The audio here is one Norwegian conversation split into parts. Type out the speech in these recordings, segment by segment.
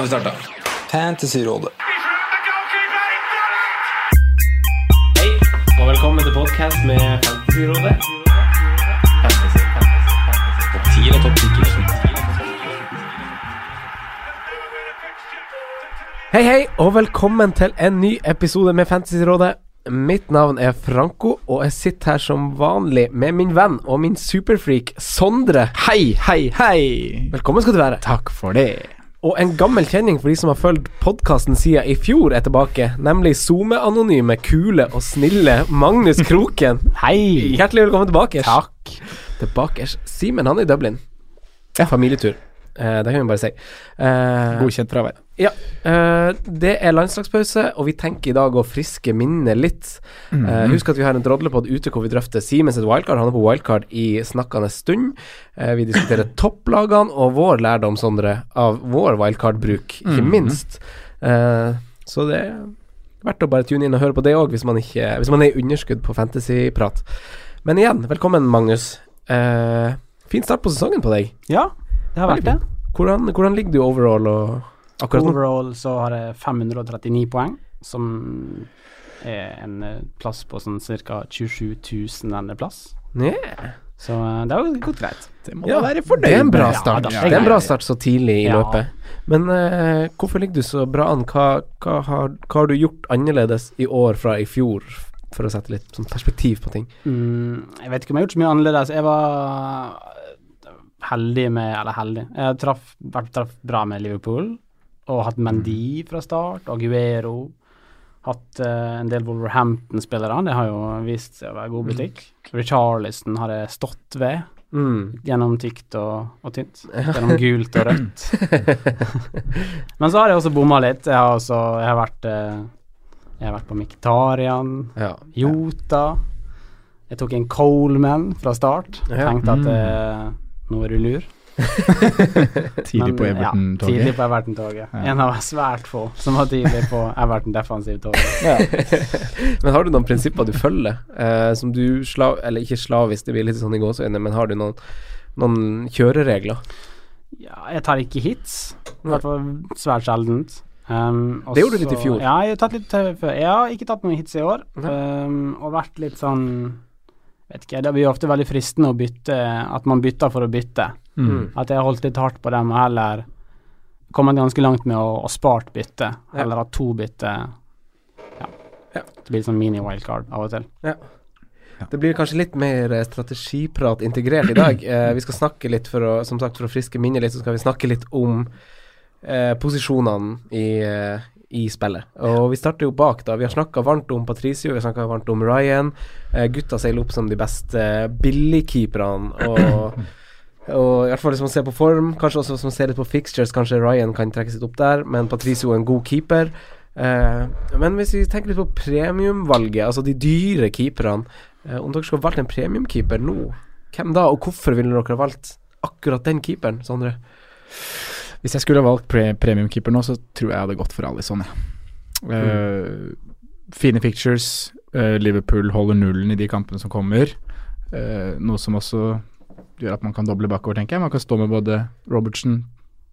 Nå har vi starta. Fantasyrådet. Hei, og velkommen til podkast med Fantasyrådet. Fantasy, fantasy, fantasy. Topp 10 og topp 10 Hei, hei, og velkommen til en ny episode med Fantasyrådet. Mitt navn er Franco, og jeg sitter her som vanlig med min venn og min superfreak Sondre. Hei, hei, hei! Velkommen skal du være. Takk for det. Og en gammel kjenning for de som har fulgt podkasten siden i fjor, er tilbake. Nemlig SoMe-anonyme, kule og snille Magnus Kroken. Hei! Hjertelig velkommen tilbake. Takk. Tilbake. Simen, han er i Dublin. Ja. Familietur. Eh, det kan vi bare si. Eh, Godkjent fravær. Ja. Uh, det er landslagspause, og vi tenker i dag å friske minnet litt. Eh, husk at vi har en drodlepod ute hvor vi drøfter Siemens et wildcard. Han er på wildcard i snakkende stund. Uh, vi diskuterer topplagene og vår lærdom, Sondre, av vår wildcard-bruk, ikke minst. Eh, så det er verdt å bare tune inn og høre på det òg, hvis, man ikke- hvis man er i underskudd på fantasyprat. Men igjen, velkommen, Magnus. Fin start på sesongen på deg. Ja, det har vært det. Hvordan, hvordan ligger du overall og akkurat nå? Overall så har jeg 539 poeng, som er en eh, plass på sånn ca. 27 000 plass. Yeah. Så eh, det har jo gått greit. Det må Ja, da være fornøyd Det er en bra start. Ja, det er en bra start så tidlig i Ja. løpet. Men uh, hvorfor ligger du så bra an? Hva, hva, har, hva har du gjort annerledes i år fra i fjor, for å sette litt sånn perspektiv på ting? Mm, jeg vet ikke om jeg har gjort så mye annerledes. Jeg var heldig med Eller heldig. Jeg traff, traff bra med Liverpool, og hatt Mendy fra start, Aguero. Hatt uh, en del Wolverhampton-spillere, det har jo vist seg å være god butikk. Richarlison har jeg stått ved. Mm. Gjennom tykt og, og tynt. Gjennom gult og rødt. Men så har jeg også bomma litt. Jeg har også jeg har vært uh, Jeg har vært på Miktarian, Ja. Jota. Jeg tok en Coleman fra start. Ja. Tenkte at uh, nå er du lur. Tidlig på ja, Everton-toget. tidlig på Everton-toget. Ja. En av svært få som var tidlig på Everton-defensivtoget Men har du noen prinsipper du følger, eh, som du slav, Eller ikke slavisk, det blir litt sånn i gåseøyne, men har du noen, noen kjøreregler? Ja, jeg tar ikke hits. I hvert fall svært sjeldent. Um, Det gjorde du litt i fjor. Ja, jeg har litt eh. Jeg har ikke tatt noen hits i år, um, og vært litt sånn Vet ikke, det blir ofte veldig fristende å bytte At man bytter for å bytte. Mm. At jeg har holdt litt hardt på dem og heller kommet ganske langt med å, å spart bytte, Ja. eller ha to bytte. Ja. Ja. Det blir sånn mini-wildcard av og til. Det blir kanskje litt mer eh, strategiprat integrert i dag. Eh, vi skal snakke litt for å Som sagt, for å friske minnet litt, så skal vi snakke litt om eh, posisjonene i, eh, i spillet. Og vi starter jo bak, da. Vi har snakka varmt om Patricio, vi har snakka varmt om Ryan. Eh, gutta seiler opp som de beste billigkeeperne. Og, og i hvert fall hvis man ser på form, kanskje også hvis man ser litt på fixtures, kanskje Ryan kan trekke sitt opp der, men Patricio er en god keeper. Eh, men hvis vi tenker litt på premiumvalget, altså de dyre keeperne eh, Om dere skulle valgt en premiumkeeper nå, hvem da, og hvorfor ville dere ha valgt akkurat den keeperen, Sondre? Hvis jeg skulle ha valgt pre premiumkeeper nå, så tror jeg jeg hadde gått for Alison, jeg. Eh, fine pictures. Uh, Liverpool holder nullen i de kampene som kommer. Uh, noe som også gjør at man kan doble bakover, tenker jeg. Man kan stå med både Robertson,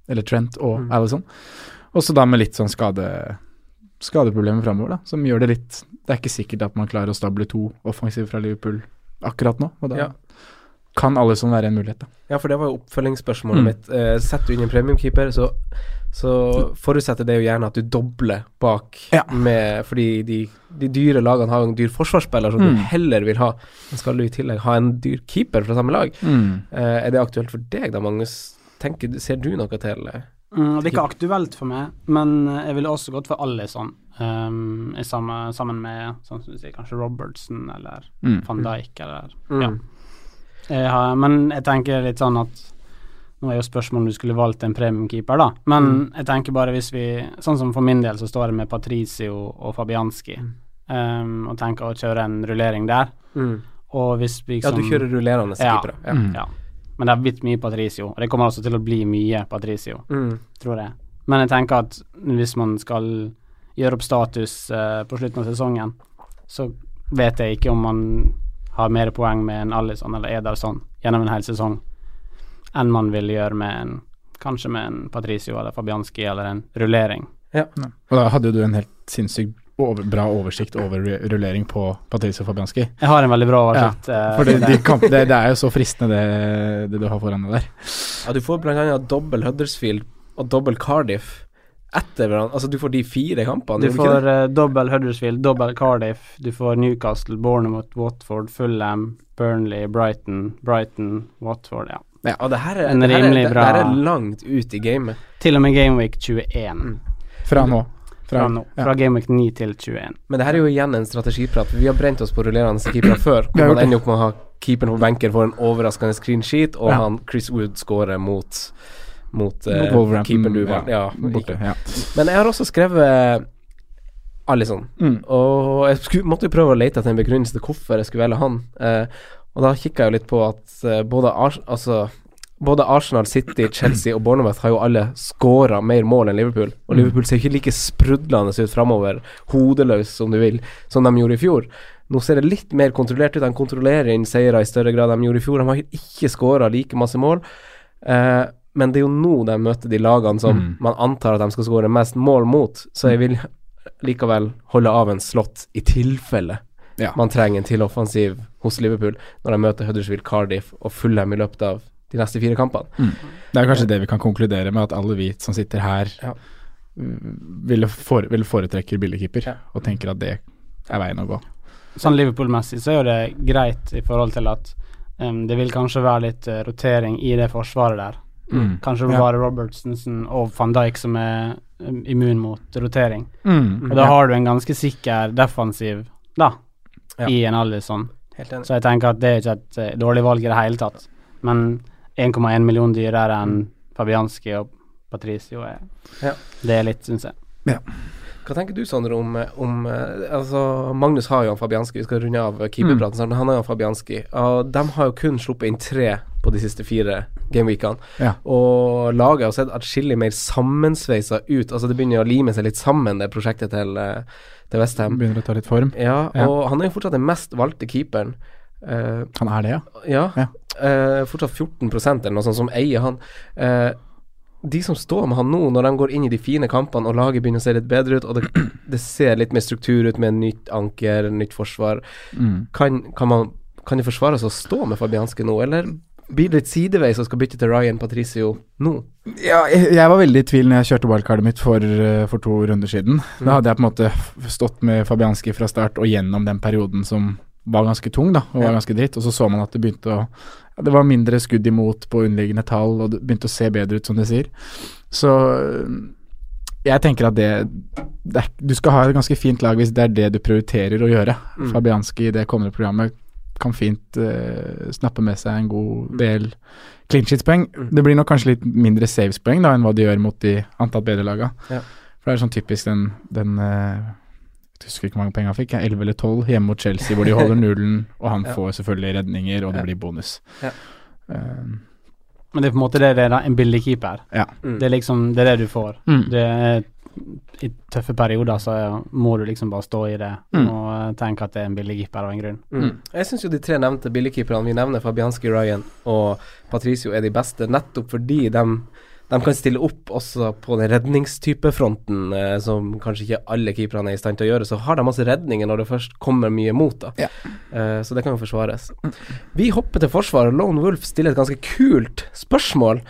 eller Trent, og Mm. Alison. Også da med litt sånn skade skadeproblemer framover, da, som gjør det litt Det er ikke sikkert at man klarer å stable to offensive fra Liverpool akkurat nå. Og da, Ja. kan Alison være en mulighet, da. Ja, for det var jo oppfølgingsspørsmålet Mm. mitt. Eh, setter du inn en premiumkeeper, så, så forutsetter det jo gjerne at du dobler bak Ja. med Fordi de, de dyre lagene har jo en dyr forsvarsspiller som du Mm. heller vil ha. Men skal du i tillegg ha en dyr keeper fra samme lag? Mm. Eh, er det aktuelt for deg da, Magnus? Tenker, ser du noe til eh? Mm, det er ikke aktuelt for meg, men eh, jeg ville også gått for Alison. Um, i samme, sammen med sånn som du sier, kanskje Robertson eller Mm. van Dijk eller Mm. Ja. Jeg har, men jeg tenker litt sånn at Nå er jo spørsmålet om du skulle valgt en premiumkeeper, da. Men Mm. jeg tenker bare hvis vi Sånn som for min del så står det med Patricio og Fabianski, um, og tenker å kjøre en rullering der. Mm. Og hvis vi Ja, liksom du kjører rullerende ja, keepere. Ja. Mm. ja. Men det har blitt mye Patricio, og det kommer også til å bli mye Patricio, Mm. tror jeg. Men jeg tenker at hvis man skal gjøre opp status uh, på slutten av sesongen, så vet jeg ikke om man har mer poeng med en Alison eller Ederson gjennom en hel sesong enn man vil gjøre med en kanskje med en Patricio eller Fabianski eller en rullering. Ja. Og da hadde jo du en helt sinnssykt over, bra oversikt over rullering på Patricio Fabianski. Jeg har en veldig bra oversikt. Ja, eh, for det, de kamp, det, det er jo så fristende det, det du har foran deg der. Ja, du får annet dobbel Huddersfield og dobbel Cardiff etter hverandre. Altså, du får de fire kampene. Du får uh, dobbel Huddersfield, dobbel Cardiff, du får Newcastle, Bournemouth, Watford, Fulham, Burnley, Brighton, Brighton, Watford, ja. Ja, og det her er, En det her er, det, bra- det her er langt ut i gamet. Til og med Gameweek 21. Fra nå. Fra, nå. Fra Gameweek 9 til 21. Men det her er jo igjen en strategiprat. Vi har brent oss på rullerende keepere før. Hvor man ender opp med å ha keeperen på benken får en overraskende clean sheet, og Ja. han Chris Wood scorer mot Mot, uh, Mot keeperen du ja. Ja, borte, ja. Men jeg har også skrevet Alison, Mm. og jeg skulle, måtte jo prøve å lete etter en begrunnelse til hvorfor jeg skulle velge han. Eh, og da kikka jeg jo litt på at eh, både, Ars altså, både Arsenal, City, Chelsea og Bournemouth har jo alle skåra mer mål enn Liverpool. Og Mm. Liverpool ser ikke like sprudlende ut framover, hodeløs som du vil, som de gjorde i fjor. Nå ser det litt mer kontrollert ut. De kontrollerer inn seire i større grad enn de gjorde i fjor. De har ikke skåra like masse mål. Eh, men det er jo nå de møter de lagene som Mm. man antar at de skal skåre mest mål mot, så jeg vil likevel holde av en slott i tilfelle Ja. man trenger en til offensiv hos Liverpool når de møter Huddersfield, Cardiff og Fulham i løpet av de neste fire kampene. Mm. Det er kanskje det vi kan konkludere med, at alle vi som sitter her, Ja. ville, for, ville foretrekke billigkeeper, Ja. og tenker at det er veien å gå. Sånn Liverpool-messig så er jo det greit i forhold til at um, det vil kanskje være litt uh, rotering i det forsvaret der. Mm. Kanskje Ja. bare Robertsensen og van Dijk som er immun mot rotering. Mm. Og da har du en ganske sikker defensiv, da, Ja. i en. Helt enig. Så jeg tenker at det er ikke et uh, dårlig valg i det hele tatt. Men 1,1 million dyrere enn Fabianski og Patricio er Ja. Det er litt, syns jeg. Hva tenker du, Sondre, om, om eh, Altså, Magnus har jo han Fabianski, vi skal runde av keeperpraten snart, men han har jo han Fabianski. Og de har jo kun sluppet inn tre på de siste fire gameweekene. Ja. Og laget har sett atskillig mer sammensveisa ut. Altså, det begynner å lime seg litt sammen, det prosjektet til, eh, til Westham. Begynner å ta litt form. Ja, Ja. og han er jo fortsatt den mest valgte keeperen. Uh, Han er det, ja. ja. Ja. Uh, fortsatt 14 eller noe sånt som eier han. Uh, de som står med han nå, når de går inn i de fine kampene og laget begynner å se litt bedre ut, og det, det ser litt mer struktur ut med nytt anker, nytt forsvar, Mm. kan, kan, man, kan det forsvares å stå med Fabianski nå, eller blir det litt sideveis og skal bytte til Ryan Patricio nå? Ja, jeg, jeg var veldig i tvil når jeg kjørte wildcardet mitt for, eh, for to runder siden. Da hadde jeg på en måte stått med Fabianski fra start og gjennom den perioden som var ganske tung, da, og var Ja. ganske dritt. Og så så man at det begynte å ja, Det var mindre skudd imot på underliggende tall, og det begynte å se bedre ut, som de sier. Så øh, jeg tenker at det, det Du skal ha et ganske fint lag hvis det er det du prioriterer å gjøre. Mm. Fabianski i det kommende programmet kan fint uh, snappe med seg en god del clean sheets-poeng. Mm. Det blir nok kanskje litt mindre saves-poeng da enn hva de gjør mot de antatt bedre laga. Ja. For det er sånn typisk den, den uh, Jeg husker ikke hvor mange penger han fikk, 11 eller 12 hjemme mot Chelsea, hvor de holder nullen, og han Ja. får selvfølgelig redninger, og det Ja. blir bonus. Ja. Um, Men det er på en måte det det er, da, en billig keeper. ja. Mm. Det er liksom det er det du får. Mm. Det er I tøffe perioder så må du liksom bare stå i det Mm. og eh, tenke at det er en billig keeper av en grunn. Mm. Jeg syns jo de tre nevnte billigkeeperne vi nevner, Fabianski, Ryan og Patricio, er de beste, nettopp fordi de de kan stille opp også på den redningstypefronten, eh, som kanskje ikke alle keeperne er i stand til å gjøre. Så har de masse redninger når det først kommer mye mot, da. Ja. Eh, så det kan jo forsvares. Vi hopper til forsvaret. Lone Wolf stiller et ganske kult spørsmål.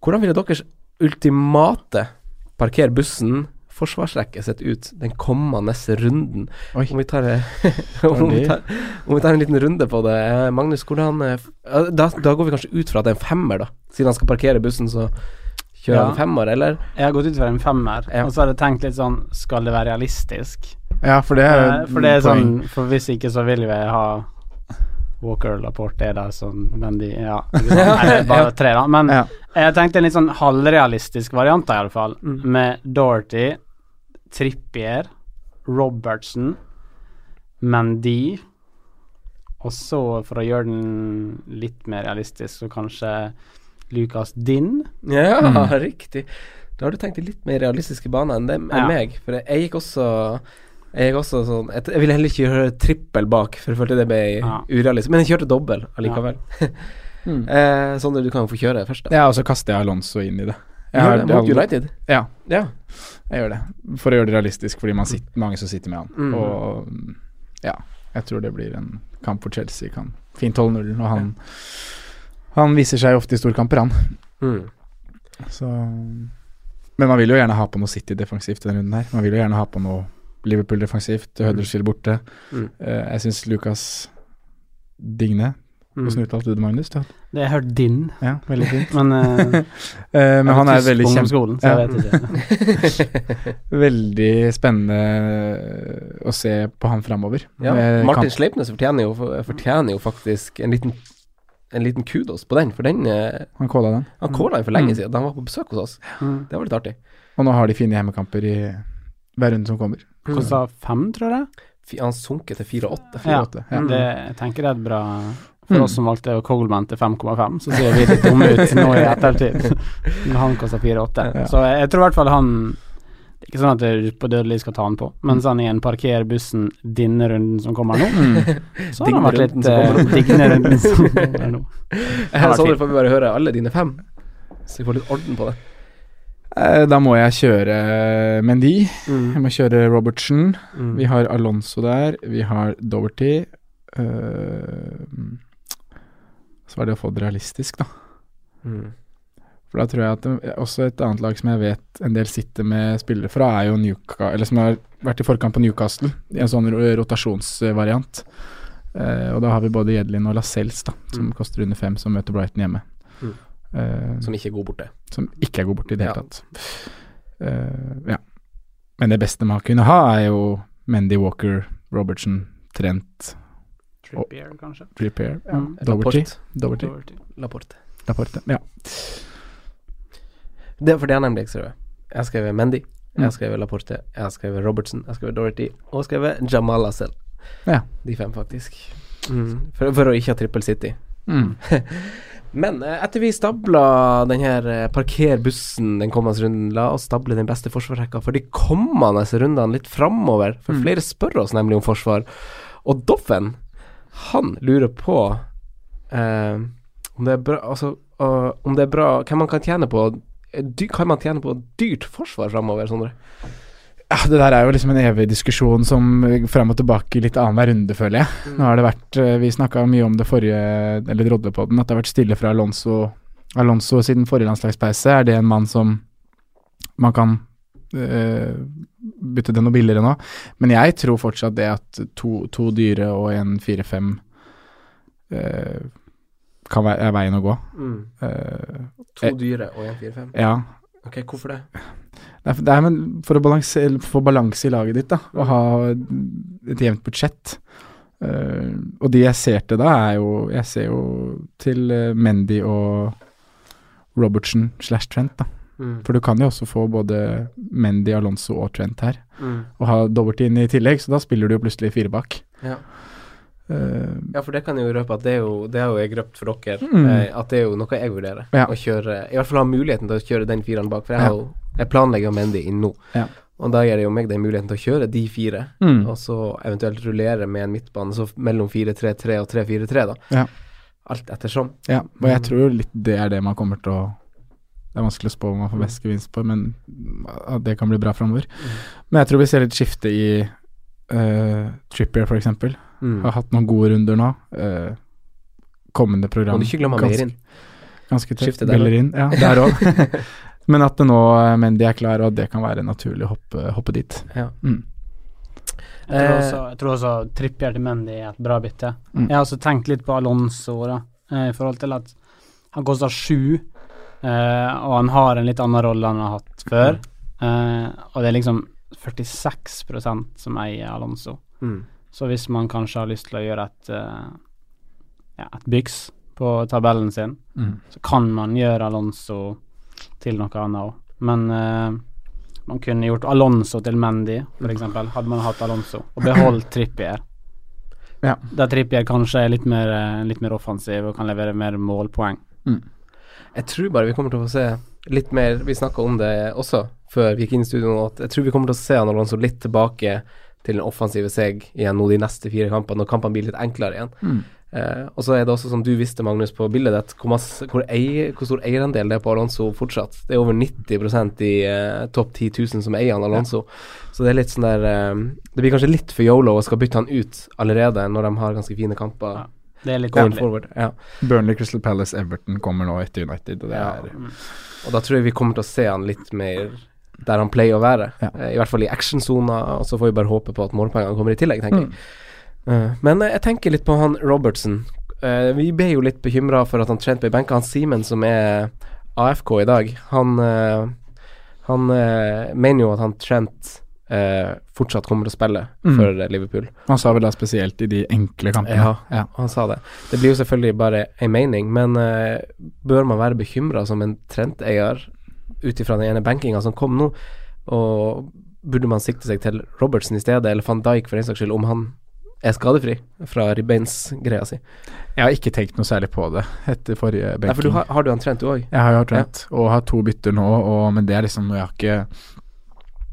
Hvordan ville deres ultimate parker bussen forsvarsrekke sitt ut den kommende runden? Om vi, tar, om, vi tar, om vi tar en liten runde på det. Eh, Magnus, hvordan eh, da, da går vi kanskje ut fra at det er en femmer, da. Siden han skal parkere bussen, så kjører Ja. han femmer, eller? Jeg har gått ut fra en femmer, Ja. og så har jeg tenkt litt sånn Skal det være realistisk? Ja, for det er Eh, For det er sånn For hvis ikke, så vil vi ha Walker Laporte er der som Men de Ja. bare tre, da. Men Ja. jeg tenkte en litt sånn halvrealistisk variant, i alle fall. Mm. Med Dorothy, Trippier, Robertson, Mandy. Og så, for å gjøre den litt mer realistisk, så kanskje Lucas Din. Ja, Mm. riktig. Da har du tenkt i litt mer realistiske baner enn, det, enn Ja. meg. For jeg, jeg gikk også Jeg gikk også sånn Jeg, jeg ville heller ikke gjøre trippel bak, for jeg følte det ble Ja. urealistisk. Men jeg kjørte dobbel allikevel. Mm. eh, Sondre, du kan jo få kjøre først, da. Ja, og så kaster jeg Alonso inn i det. Har mot aldri- United? Ja, Ja. jeg gjør det. For å gjøre det realistisk, fordi man sitter, mange som sitter med han. Mm. Og ja, jeg tror det blir en kamp hvor Chelsea kan fint holde nullen, og han Han viser seg ofte i storkamper, han. Mm. Så Men man vil jo gjerne ha på noe City defensivt i denne runden her. Man vil jo gjerne ha på noe Liverpool defensivt, Huddersfield borte. Mm. Uh, jeg syns Lucas Digne. Hvordan uttalte du det, Magnus? Det har jeg hørt Din, Ja, veldig fint. men eh, Eh, men han er veldig så Ja. Veldig spennende å se på han framover. Ja. Martin kamp- Sleipnes fortjener jo, fortjener jo faktisk en liten en liten kudos på den, for den eh, Han calla den. Han calla den for lenge Mm. siden. Da han var på besøk hos oss. Mm. Det var litt artig. Og nå har de fine hjemmekamper i hver runde som kommer. Kosta fem, tror jeg. Han sunket til 4-8. Ja, ja. det jeg tenker det er et bra For Mm. oss som valgte Coleman til 5,5, så ser vi litt dumme ut nå i ettertid. Når han koster 4,8. Ja. Så jeg, jeg tror i hvert fall han Det er ikke sånn at jeg på dødelig skal ta han på, mens han igjen parkerer bussen denne runden som kommer nå, Mm. så har han vært litt eh, digne runden som kommer nå. Eh, Sondre, får vi bare høre alle dine fem, så vi får litt orden på det. Eh, Da må jeg kjøre Mendy. Jeg må kjøre Robertsen. Mm. Vi har Alonso der. Vi har Doverty. Eh, så var det å få det realistisk, da. Mm. For da tror jeg at det, også et annet lag som jeg vet en del sitter med spillere fra, er jo Newcastle Eller som har vært i forkant på Newcastle, i en sånn rotasjonsvariant. Eh, og da har vi både Jedlin og Lascelles, da, som Mm. koster under fem, som møter Brighton hjemme. Mm. Eh, Som ikke er god borte. som ikke er god borte i det hele Ja. tatt. Eh, ja. Men det beste man kunne ha, er jo Mendy Walker, Robertson, Trent, Trippier, kanskje. Trippier, ja. Mm. Doverty. Doverty. Doherty. Laporte. Laporte. Ja. Det, for det jeg nemlig ikke skrevet. Jeg skrev Mendy, jeg Mm. Laporte, jeg skrev Robertson, jeg skrev Dorothy og skrev Jamal Lascelles. Ja. De fem, faktisk. Mm. For, for å ikke ha trippel City. Mm. Men eh, etter vi stabla den her parkerbussen parker bussen den kommende runden, la oss stable den beste forsvarsrekka for de kommende rundene litt framover. For Mm. flere spør oss nemlig om forsvar. Og Doffen, han lurer på eh, om det er bra Altså, uh, om det er bra Hvem man kan tjene på dy, Kan man tjene på dyrt forsvar framover, Sondre? Ja, det der er jo liksom en evig diskusjon som fram og tilbake litt annenhver runde, føler jeg. Nå har det vært eh, Vi snakka mye om det forrige, eller Drodlepodden, at det har vært stille fra Alonso Alonso siden forrige landslagspause. Er det en mann som man kan eh, bytte til noe billigere nå? Men jeg tror fortsatt det at to, to dyre og en fire-fem eh, kan være er veien å gå. Eh, To eh, dyre og en 4-5. ja, Ok, hvorfor det? det er, det er for å få balanse i laget ditt, da, og ha et jevnt budsjett. Uh, og de jeg ser til da, er jo Jeg ser jo til uh, Mendy og Robertsen slash Trent, da. Mm. For du kan jo også få både Mendy, Alonso og Trent her, Mm. og ha Doverty inn i tillegg, så da spiller du jo plutselig fire bak. Ja. Uh, Ja, for det kan jeg jo røpe at det er jo, det har jo jeg røpt for dere. Mm. Eh, at det er jo noe jeg vurderer. Ja. Å kjøre I hvert fall ha muligheten til å kjøre den fireren bak. For jeg, Ja. har jo, jeg planlegger Mendy inn nå. Ja. Og da gir det jo meg den muligheten til å kjøre de fire, Mm. og så eventuelt rullere med en midtbane så mellom 4-3-3 og 3-4-3, da. Ja. Alt ettersom. ja, og jeg tror litt det er det man kommer til å Det er vanskelig å spå om man får mest gevinst på, men at det kan bli bra framover. Men jeg tror vi ser litt skifte i uh, Trippier, for eksempel. Mm. Har hatt noen gode runder nå. Uh, kommende program Må du ikke glemme Meirin. Ganske tøft. Bellerin, ja, der òg. Men at det nå eh, Mendy er klar, og at det kan være naturlig å hoppe, hoppe dit. Ja. Mm. Jeg tror, også, jeg tror også Trippier til Mendy er et bra bytte. Mm. Jeg har også tenkt litt på Alonso, da, eh, i forhold til at han koster sju, og han har en litt annen rolle han har hatt før. Eh, og det er liksom 46% som eier Alonso. Mm. Så hvis man kanskje har lyst til å gjøre et, eh, ja, et byks på tabellen sin, Mm. så kan man gjøre Alonso til noe annet òg. Men uh, man kunne gjort Alonso til Mendy, f.eks. Hadde man hatt Alonso, og beholdt Trippier. Ja. Der Trippier kanskje er litt mer, eh, litt mer offensiv og kan levere mer målpoeng. Jeg tror bare vi kommer til å få se litt mer Vi snakka om det også før vi gikk inn i studio at jeg tror vi kommer til å se han Alonso litt tilbake til den offensive seg igjen nå de neste fire kampene, når kampene blir litt enklere igjen. Mm. Eh, og så er det også, som du visste, Magnus, på bildet ditt, hvor, hvor, hvor stor eierandel det er på Alonso fortsatt. Det er over 90% i eh, topp 10 000 som eier han Alonso. Så det er litt sånn der eh, Det blir kanskje litt for yolo å skal bytte han ut allerede, når de har ganske fine kamper. Det er litt forward. Ja. Burnley, Crystal Palace, Everton kommer nå etter United, og det Ja. er Og da tror jeg vi kommer til å se han litt mer der han pleier å være. Ja. Eh, I hvert fall i actionsona, og så får vi bare håpe på at målpoengene kommer i tillegg, tenker Mm. jeg. Eh, men eh, jeg tenker litt på han Robertson. Eh, vi ble jo litt bekymra for at han Trent ble benka. Han Simen, som er AFK i dag, han, han mener jo at han Trent eh, fortsatt kommer til å spille Mm. for eh, Liverpool. Han sa vel da spesielt i de enkle kampene. Ja, ja. han sa det. Det blir jo selvfølgelig bare en mening, men eh, bør man være bekymra som en Trent-eier ut ifra den ene bankinga som kom nå, og burde man sikte seg til Robertsen i stedet, eller van Dijk for den saks skyld, om han er skadefri fra ribbeinsgreia si? Jeg har ikke tenkt noe særlig på det etter forrige benking. Nei, for du har, har du han Trent, du òg? Jeg har jo trent, og har to bytter nå, og, men det er liksom jeg har ikke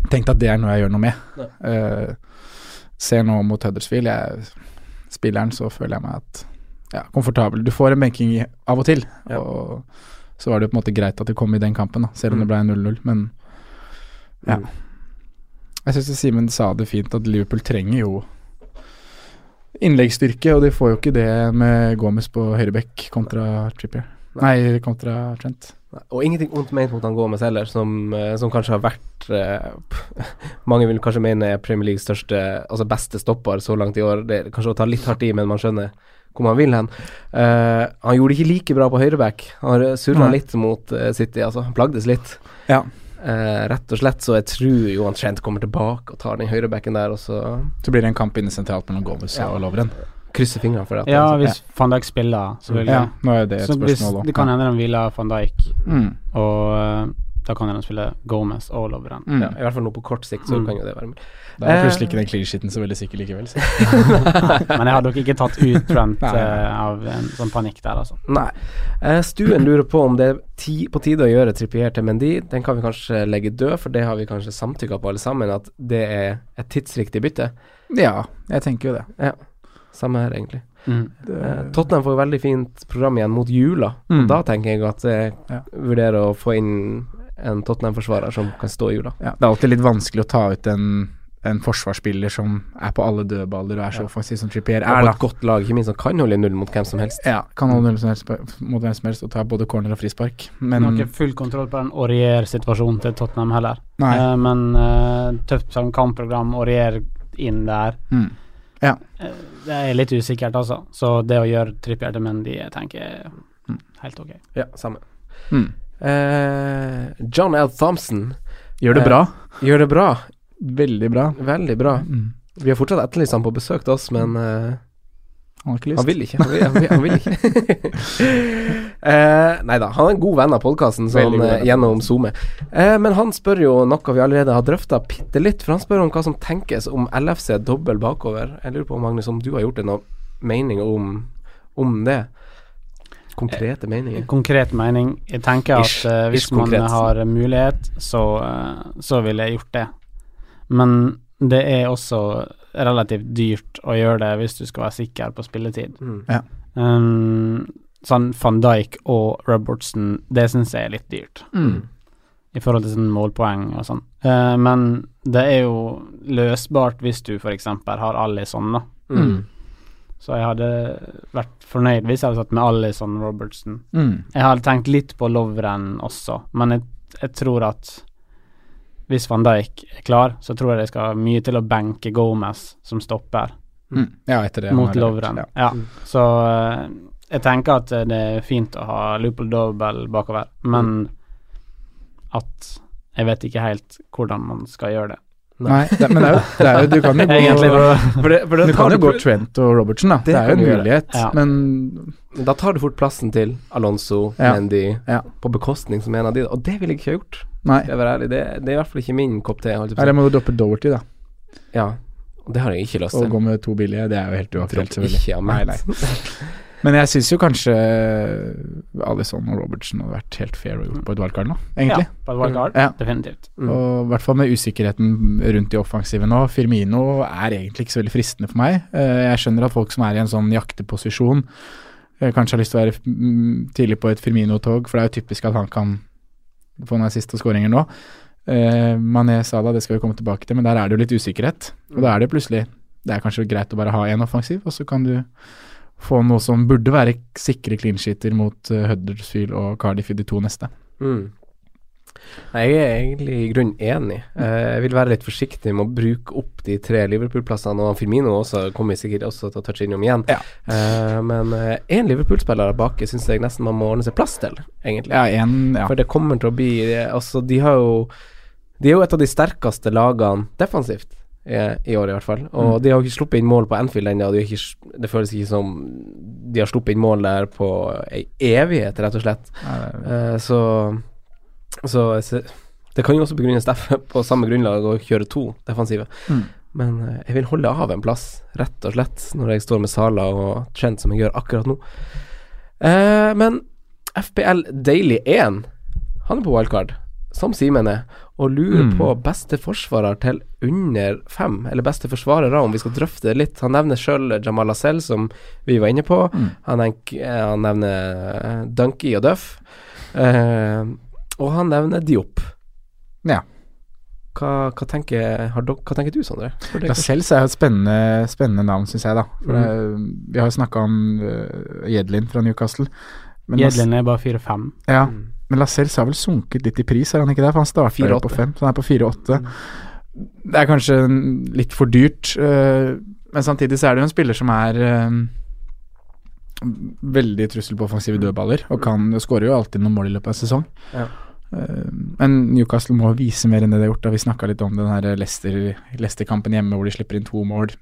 tenkt at det er noe jeg gjør noe med. Eh, ser nå mot Huddersfield, jeg spilleren, så føler jeg meg at ja, komfortabel. Du får en benking av og til, Ja. og så var det jo på en måte greit at det kom i den kampen, da, selv om Mm. det ble 0-0, men ja. Mm. Jeg syns Simen sa det fint, at Liverpool trenger jo innleggsstyrke, og de får jo ikke det med Gomez på høyrebekk kontra Trippier. Nei, kontra Trent. Og ingenting ondt ment mot han Gomez heller, som, eh, som kanskje har vært eh, Mange vil kanskje mene er Premier Leagues største, altså beste stopper så langt i år. Det er kanskje å ta litt hardt i, men man skjønner hvor man vil hen. Eh, han gjorde det ikke like bra på høyreback. Han surra litt mot eh, City, altså. Han plagdes litt. Ja. Eh, rett og slett, så jeg tror Johan Trent kommer tilbake og tar den høyrebacken der, og så Så blir det en kamp inne sentralt mellom Gomez Ja. og Lovren. Krysser fingrene for at Ja, altså. hvis van Dijk spiller, selvfølgelig. Ja, nå er det et Så hvis, spørsmål òg. det kan hende de hviler van Dijk, Mm. og eh, da kan de spille Gomez og Lovren. Mm. ja, I hvert fall nå på kort sikt, så Mm. kan jo det være mulig. Da er Eh, plutselig ikke den clean sheeten så veldig sikker likevel. Så. Men jeg hadde nok ikke tatt ut Trent eh, av en sånn panikk der, altså. Nei. Uh, Stuen lurer på om det er ti, på tide å gjøre Trippier til Mendy. Den kan vi kanskje legge død, for det har vi kanskje samtykka på alle sammen, at det er et tidsriktig bytte. Ja, jeg tenker jo det. Ja, samme her, egentlig. Mm. Eh, Tottenham får veldig fint program igjen mot jula, Mm. da tenker jeg at jeg Ja. vurderer å få inn en Tottenham-forsvarer som kan stå i jula. Ja, det er alltid litt vanskelig å ta ut en, en forsvarsspiller som er på alle dødballer og er så Ja. offensiv som Trippier er, Og et godt lag, ikke minst, som kan holde null mot hvem som helst. Ja, kan holde null som helst mot hvem som helst og ta både corner og frispark. Men Men har ikke full kontroll på den Aurier-situasjonen til Tottenham heller. Nei. Eh, men eh, tøft sånn kampprogram, Aurier inn der. mm. Eh, det er litt usikkert, altså. Så det å gjøre Trippier til Mendy, jeg tenker er Mm. helt ok. Ja, samme. Mm. Eh, John L. Thompson Gjør det Eh, bra. gjør det bra. Veldig bra. Veldig bra. Mm. Vi har fortsatt etterlyst han på besøk til oss, men eh, Han har ikke lyst. Han vil ikke. Han vil, han vil, han vil ikke. eh, nei da, han er en god venn av podkasten venn av gjennom SoMe. Eh, men han spør jo noe vi allerede har drøfta bitte litt, for han spør om hva som tenkes om LFC dobbel bakover. Jeg lurer på, Magnus, om du har gjort deg noen mening om, om det? Konkrete meninger? Konkret mening. Jeg tenker at Ish. eh, hvis Ish man konkret. har mulighet, så, uh, så ville jeg gjort det. Men det er også relativt dyrt å gjøre det hvis du skal være sikker på spilletid. Mm. Um, sånn van Dijk og Robertson, det syns jeg er litt dyrt. Mm. I forhold til sånn målpoeng og sånn. Uh, men det er jo løsbart hvis du f.eks. har Alison, da. Mm. Så jeg hadde vært fornøyd hvis jeg hadde satt med Alison Robertson. Mm. Jeg hadde tenkt litt på Lovren også, men jeg, jeg tror at hvis van Dijk er klar, så tror jeg det skal mye til å benke Gomez som stopper Mm. Ja, etter det. mot Lovren. ja. Ja. Så eh, jeg tenker at det er fint å ha Loople Double bakover, men at jeg vet ikke helt hvordan man skal gjøre det. Nei, det, men det er jo, det er jo Du kan jo gå, Egentlig, For det, for det du kan jo gå Trent og Robertson, da. Det, Det er jo en mulighet, Ja. men Da tar du fort plassen til Alonso, Ja. Mendy, Ja. på bekostning som en av de, og det ville jeg ikke ha gjort. Nei. Det, det er i hvert fall ikke min kopp te. Eller må du droppe Doverty, da. Ja, det har jeg ikke lyst til. Å gå med to billige. Det er jo helt uaktuelt, selvfølgelig. ikke Nei, meg. nei. Men jeg syns jo kanskje Alison og Robertson hadde vært helt fair å gjort på et wildcard nå, egentlig. Ja, på et wildcard, Ja. definitivt. Mm. Og i hvert fall med usikkerheten rundt de offensive nå. Firmino er egentlig ikke så veldig fristende for meg. Eh, Jeg skjønner at folk som er i en sånn jakteposisjon, eh, kanskje har lyst til å være mm, tidlig på et Firmino-tog, for det er jo typisk at han kan få noen siste skåringer nå. Eh, Mané Salah, det skal vi komme tilbake til, men der er det jo litt usikkerhet. Og da er det plutselig Det er kanskje greit å bare ha én offensiv, og så kan du få noe som burde være sikre clean sheeter mot uh, Huddersfield og Cardiff i de to neste. Mm. Jeg er egentlig i grunnen enig. Eh, jeg vil være litt forsiktig med å bruke opp de tre Liverpool-plassene, og Firmino også kommer sikkert også til å touche innom igjen. Ja. Eh, men én Liverpool-spiller bak syns jeg nesten man må ordne seg plass til, egentlig. Ja, en, ja. For det kommer til å bli Altså, de har jo De er jo et av de sterkeste lagene defensivt i, år, i hvert fall. Og Mm. de har ikke sluppet inn mål på Anfield ennå. de Det føles ikke som de har sluppet inn mål der på ei evighet, rett og slett. Nei, Eh, så, så så Det kan jo også begrunnes derfor på samme grunnlag å kjøre to defensive. Mm. Men eh, jeg vil holde av en plass, rett og slett, når jeg står med Sala og Trent, som jeg gjør akkurat nå. Eh, men FPL Daily 1, han er på wildcard, som Simen er, og lurer Mm. på beste forsvarer til under fem, eller beste forsvarere, om vi skal drøfte det litt. Han nevner sjøl Jamal Lascelles, som vi var inne på. Mm. Han, eh, han nevner Dunkey Dunky og Duff. Eh, og han nevner Diop. Ja. Hva, hva, tenker, har dere, hva tenker du, Sondre? Lascelles er jo et spennende, spennende navn, syns jeg, da. For Mm. det, vi har jo snakka om uh, Jedlin fra Newcastle. Jedlin er bare 4-5. Ja, Mm. Men Lascelles har vel sunket litt i pris, har han ikke det? For han starta jo 4,8. på fem, så han er på 4-8. Mm. Det er kanskje litt for dyrt, uh, men samtidig så er det jo en spiller som er uh, veldig trussel på offensive dødballer, og kan skårer jo alltid noen mål i løpet av en sesong. Ja. Eh, men Newcastle må vise mer enn det de har gjort. Da. Vi snakka litt om den Leicester-kampen hjemme hvor de slipper inn to mål.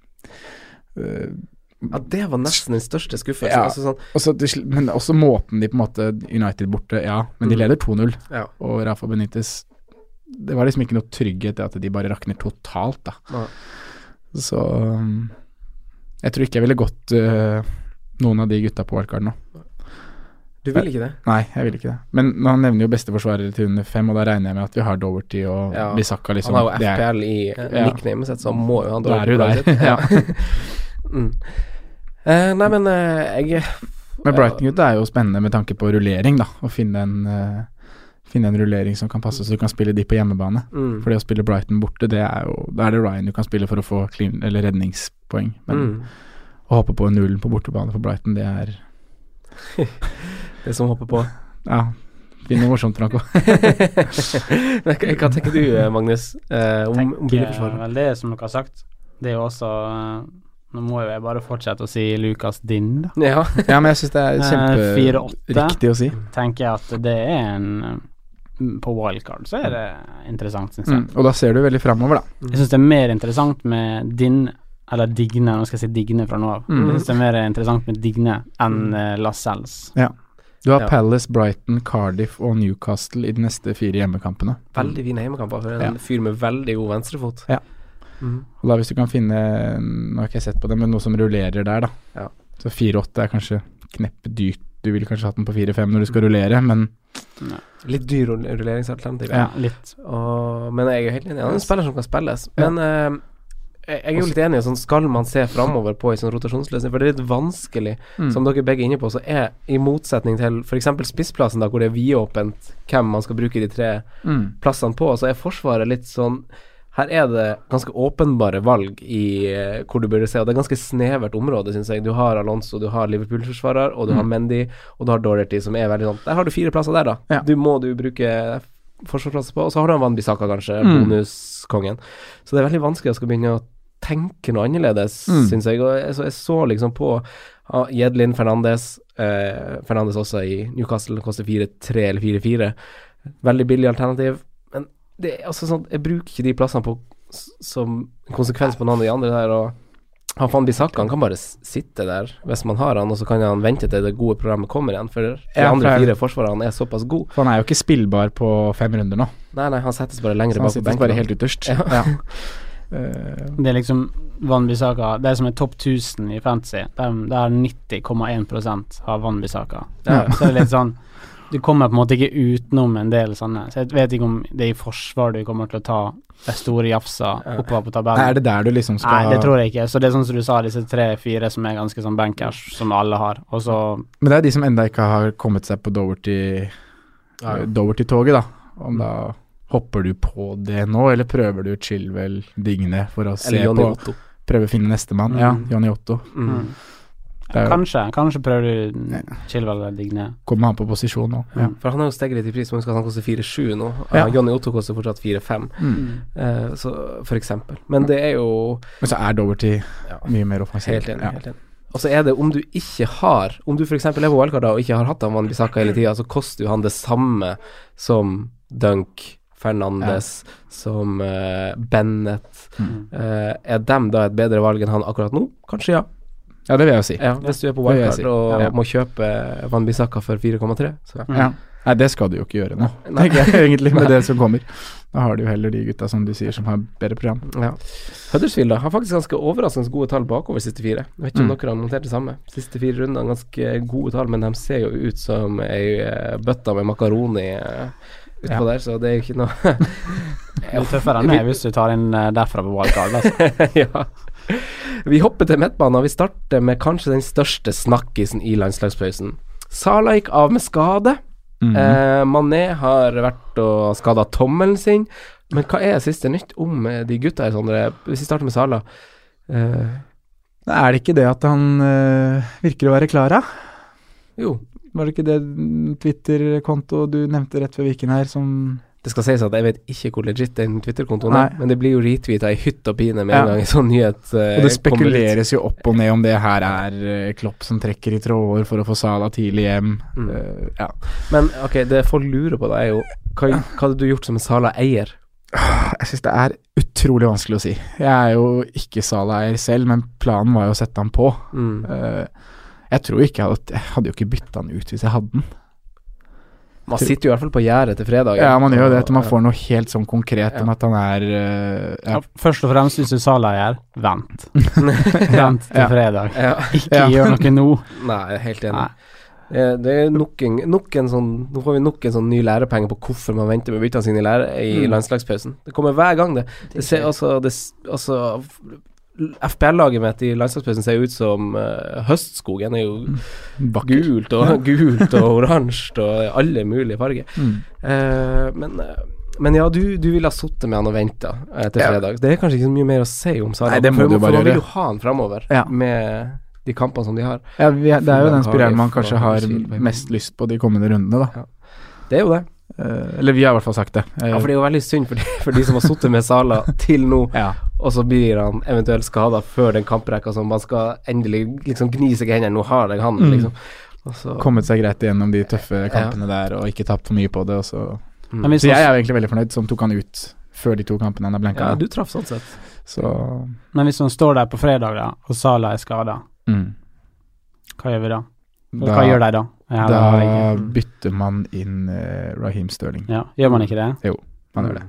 Ja, det var nesten den største skuffelsen. Ja. Altså sånn, også, de men også måten de på en måte United borte, ja, men de Mm. leder 2-0. ja. Og Rafa Benitez Det var liksom ikke noe trygghet i at de bare rakner totalt, da. Ja. Så um, jeg tror ikke jeg ville gått uh, noen av de gutta på wildcard nå. Du vil ikke det? Nei, jeg vil ikke det. Men han nevner jo beste forsvarere til under fem, og da regner jeg med at vi har Doverty og Ja. Bisakka, liksom. Han har jo FPL i nicknamet sitt, så må jo ha Da er du der, ja. mm. Eh, nei, men eh, jeg Men Brighton-gutta er jo spennende med tanke på rullering, da. Å finne en, uh, finne en rullering som kan passe, så du kan spille de på hjemmebane. mm. For det å spille Brighton borte, det er jo Da er det Ryan du kan spille for å få clean, eller redningspoeng. Men mm. å hoppe på nullen på bortebane for Brighton, det er Det som hopper på. Ja. Finn noe morsomt, Franco. Hva, tenker du, eh, Magnus, eh, om, om tenker billigforsvaret? vel det som dere har sagt. Det er jo også eh, Nå må jo jeg bare fortsette å si Lukas Din, da. Ja. ja, men jeg syns det er Eh, 4-8. kjemperiktig å si. Tenker jeg at det er en mm, På wildcard så er det interessant, syns jeg. Mm. Og da ser du veldig framover, da. Jeg syns det er mer interessant med din eller Digne, nå skal jeg si Digne fra nå av. Mm. Jeg syns det er mer interessant med Digne enn uh, Lascelles. Du har Ja. Palace, Brighton, Cardiff og Newcastle i de neste fire hjemmekampene. Veldig fine hjemmekamper for en Ja. fyr med veldig god venstrefot. Ja. Mm. Og da Hvis du kan finne Nå har ikke jeg sett på det, men noe som rullerer der, da. Ja. Så 4-8 er kanskje kneppdyrt. Du ville kanskje hatt den på 4-5 når du skal rullere, men Litt dyr rull- rulleringsalternativ. Ja. Litt. Og, men jeg er jo helt enig. Han er en spiller som kan spilles. Men eh, jeg jeg er jo litt enig sånn skal man se framover på en sånn rotasjonsløsning, for det er litt vanskelig. Mm. Som dere begge er inne på, så er i motsetning til f.eks. spissplassen, da, hvor det er vidåpent hvem man skal bruke de tre Mm. plassene på, så er Forsvaret litt sånn her er det ganske åpenbare valg i eh, hvor du burde se, og det er ganske snevert område, syns jeg. Du har Alonso, du har Liverpool-forsvarer, og du har Mm. Mendy, og du har Dorothy, som er veldig sånn Der har du fire plasser der, da. Ja. Du må du bruke forsvarsplasser på, og så har du Van Bissaka, kanskje, Mm. bonuskongen. Så det er veldig vanskelig å skal begynne å tenke noe annerledes, Mm. syns jeg. Og jeg så, jeg så liksom på Jedlin Fernandes, eh, Fernandes også i Newcastle, koster 4-3 eller 4-4. Veldig billig alternativ. Det er altså sånn, jeg bruker ikke de plassene på som konsekvens på noen av de andre der. og han Van Bissaka han kan bare sitte der hvis man har han, og så kan han vente til det gode programmet kommer igjen. For de andre fire forsvarerne er såpass gode. For han er jo ikke spillbar på fem runder nå. Nei, nei, han settes bare han bak på sitter benken. bare helt ytterst. Ja. Ja. Eh, Det er liksom Van Det er som er topp 1000 i fantasy, der, der 90,1 har Van Bissaka. Ja. Så det er litt sånn Du kommer på en måte ikke utenom en del sånne. Så jeg vet ikke om det er i forsvar du kommer til å ta de store jafsa oppover på tabellen. er det der du liksom skal Nei, det tror jeg ikke. Så det er sånn som du sa, disse tre-fire som er ganske sånn bankers, som alle har. Og så Men det er de som enda ikke har kommet seg på Doverty Ja, ja. Doverty-toget, da. Om da hopper du på det nå, eller prøver du Chilwell Digne for å se Eller Johnny på Otto. Prøve å finne nestemann? Mm. Ja, Johnny Otto. Mm. Jo- Kanskje. Kanskje prøver du Chilwell eller Digne. Kommer han på posisjon nå? Ja. For han har jo steget litt i pris, men skal han koster 4-7 nå. Ja. Uh, Johnny Otto koster fortsatt 4-5, Mm. uh, så for eksempel. Men det er jo Men så er Doverty Ja. mye mer offensiv. Helt enig. Ja. Helt enig. Og så er det om du ikke har Om du f.eks. er på wildcard og ikke har hatt han Bissaka hele tida, så koster jo han det samme som Dunk, Fernandes, som uh, Bennett. Mm. Uh, er dem da et bedre valg enn han akkurat nå? Kanskje ja. Ja, det vil jeg jo si. ja hvis du er på wildcard si. og Ja. må kjøpe Van Bissaka for 4,3. Så Ja. Nei, det skal du jo ikke gjøre nå, Nei. tenker jeg egentlig, med det som kommer. Da har du jo heller de gutta som du sier, som har bedre program. Ja. Huddersfield da, har faktisk ganske overraskende gode tall bakover siste fire. Jeg vet ikke om Mm. dere har notert det samme. Siste fire runder ganske gode tall, men de ser jo ut som ei eh, bøtte med makaroni uh, utpå Ja. der, så det er jo ikke noe Det er tøffere enn det hvis du tar inn eh, derfra på wildcard. Altså. Ja. Vi hopper til midtbanen, og vi starter med kanskje den største snakkisen i landslagspausen. Sala gikk av med skade. Mhm. Eh, Mané har vært og skada tommelen sin. Men hva er siste nytt om eh, de gutta her, Sondre? Hvis vi starter med Sala. Eh, Er det ikke det at han øh, virker å være klar, da? jo, Var det ikke det Twitter-konto du nevnte rett før Viken her, som Det skal sies at jeg vet ikke hvor legit den Twitter-kontoen er, men det blir jo retweeta i hytt og pine med Ja. en gang en sånn nyhet uh, Og det spekuleres jo opp og ned om det her er uh, Klopp som trekker i tråder for å få Sala tidlig hjem. Mm. Uh, ja. Men ok, det folk lurer på, da, er jo hva, hva hadde du gjort som en Sala-eier? Jeg syns det er utrolig vanskelig å si. Jeg er jo ikke Sala-eier selv, men planen var jo å sette han på. Mm. Jeg tror ikke jeg hadde Jeg hadde jo ikke bytta han ut hvis jeg hadde den. Man sitter jo i hvert fall på gjerdet til fredag. Ja, man gjør jo det til man får noe helt sånn konkret om at han er uh, ja. Ja, først og fremst, hvis du sa leier, vent. vent til fredag. Ja. Ikke Ja. gjør noe nå. Nei, jeg er helt enig. Nei. Det, er nok en, nok en sånn Nå får vi nok en sånn ny lærepenge på hvorfor man venter med byttene sine i, lære, i Mm. landslagspausen. Det kommer hver gang, det. Det ser altså, det, altså FPL-laget mitt i landslagspausen ser jo ut som uh, høstskogen. er jo Bakker. gult og gult og oransje og alle mulige farger. Mm. Uh, men, uh, men ja, du, du ville ha sittet med han og venta til Ja. fredag. Det er kanskje ikke så mye mer å si om Sara. Nei, det må for, du bare for man vil gjøre. jo ha han framover Ja. med de kampene som de har. Ja, vi, det er jo den spiralen man kanskje har mest lyst på de kommende rundene, da. Det er jo det. Eh, eller vi har i hvert fall sagt det. Eh, Ja, for det er jo veldig synd for de, for de som har sittet med Sala til nå, ja. og så blir han eventuelt skada før den kamprekka som man skal endelig liksom gni seg i hendene. Nå har jeg han, Mm. liksom. Og så, kommet seg greit igjennom de tøffe kampene der og ikke tapt for mye på det. Og så. mm. Så jeg er jo egentlig veldig fornøyd som tok han ut før de to kampene han har blenka. Ja, du traff sånn sett. Så Men hvis han står der på fredag, da, og Sala er skada, mm. hva gjør vi da? Da, hva gjør de da? Ja, da har bytter man inn uh, Raheem Sterling. ja, gjør man ikke det? Jo, Man gjør det.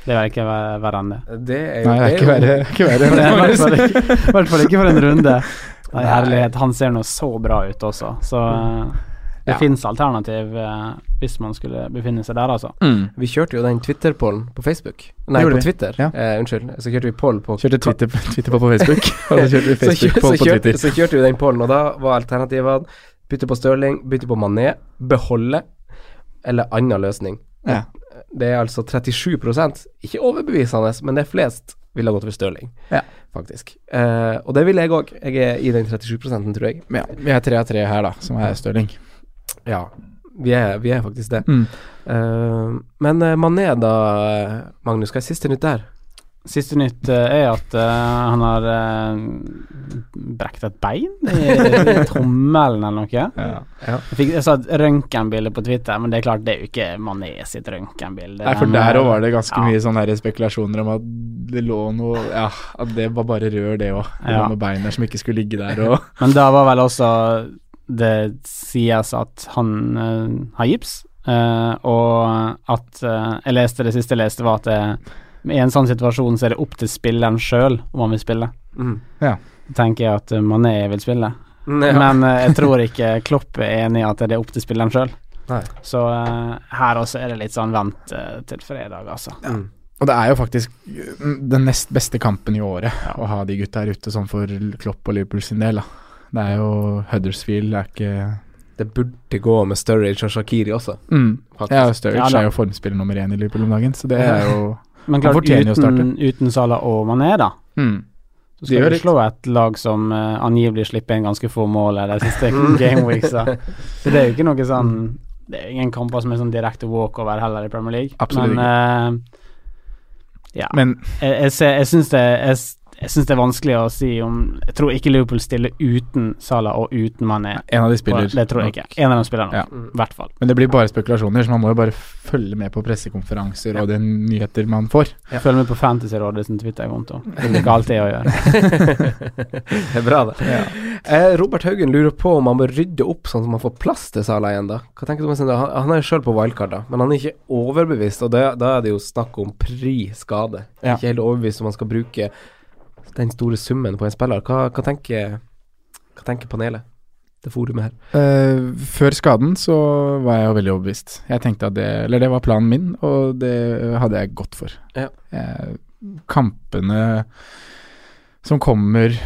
Det er ikke verre enn det. Det er jo Nei, det er ikke verre. enn Det i hvert fall ikke, hvert fall ikke for en runde. Nei, herlighet, han ser nå så bra ut også, så eh, Det Ja. finnes alternativ eh, hvis man skulle befinne seg der, altså. Mm. Vi kjørte jo den Twitter-pollen på Facebook. Nei, Gjorde på? Twitter. Ja. Eh, unnskyld. Så kjørte vi poll på Kjørte Twitter, Twitter på på Facebook, og så kjørte vi så, kjør, Facebook på, så, på kjørte, Twitter. så kjørte vi den pollen, og da var alternativene bytte på Stirling, bytte på Mané, beholde eller annen løsning. Ja. Det er altså 37% ikke overbevisende, men det er flest ville ha gått for Stirling, Ja. faktisk. Eh, og det vil jeg òg. Jeg er i den 37 tror jeg. Ja, vi er tre av tre her, da, som er Stirling. Ja, vi er, vi er faktisk det. Mm. Uh, men eh, Mané, da, Magnus, hva er siste nytt der? Siste nytt eh, er at uh, han har uh, brekt et bein i, i tommelen eller noe. Ja. Jeg, fikk, jeg sa et røntgenbilde på Twitter, men det er klart det er jo ikke Mané sitt røntgenbilde. Nei, for der òg var det ganske ja. mye sånne spekulasjoner om at det lå noe Ja, at det var bare rør, det òg. Det Ja. var noe bein der som ikke skulle ligge der og Men da var vel også Det sies at han uh, har gips, uh, og at uh, Jeg leste det siste jeg leste, var at det, i en sånn situasjon så er det opp til spilleren sjøl om han vil spille. Mm. Ja. tenker jeg at Mané vil spille. Ja. Men jeg tror ikke Klopp er enig i at det er opp til spilleren sjøl. Så her også er det litt sånn vent til fredag, altså. Ja. Og det er jo faktisk mm, den nest beste kampen i året å ha de gutta her ute, sånn for Klopp og Liverpool sin del. da Det er jo Huddersfield er ikke Det burde gå med Sturridge og Shakiri også. mm. Ja, Sturridge Ja, er jo formspiller nummer én i Liverpool om dagen, så det er jo Men klart, uten, uten Salah og Mané, da, mm. så skal du litt. slå et lag som uh, angivelig slipper inn ganske få mål de siste gameweeksa. Så det er jo ikke noe sånn Det er ingen kamper som er sånn direkte walkover heller i Premier League. Absolutt Men uh, ja. Men jeg, jeg, jeg syns det jeg, jeg synes det er vanskelig å si om Jeg tror ikke Liverpool stiller uten Salah og uten Mané. en av de spiller Det tror jeg ikke. En av dem spiller nå, Ja. i hvert fall. Men det blir bare spekulasjoner, så man må jo bare følge med på pressekonferanser og de nyheter man får. Følg med på Fantasyrådet sin Twitter-konto. Det er ikke det å gjøre. det er bra, det. Eh, Robert Haugen lurer på om han bør rydde opp sånn at man får plass til Salah igjen, da. Hva tenker du om det? Han, han er jo sjøl på wildcard, da, men han er ikke overbevist, og det, da er det jo snakk om pri skade. Ja. Ikke helt overbevist om man skal bruke den store summen på en spiller. Hva, hva, tenker, hva tenker panelet? Det forumet her. Uh, før skaden så var jeg jo veldig overbevist. Jeg tenkte at det Eller det var planen min, og det hadde jeg gått for. Ja. Uh, kampene som kommer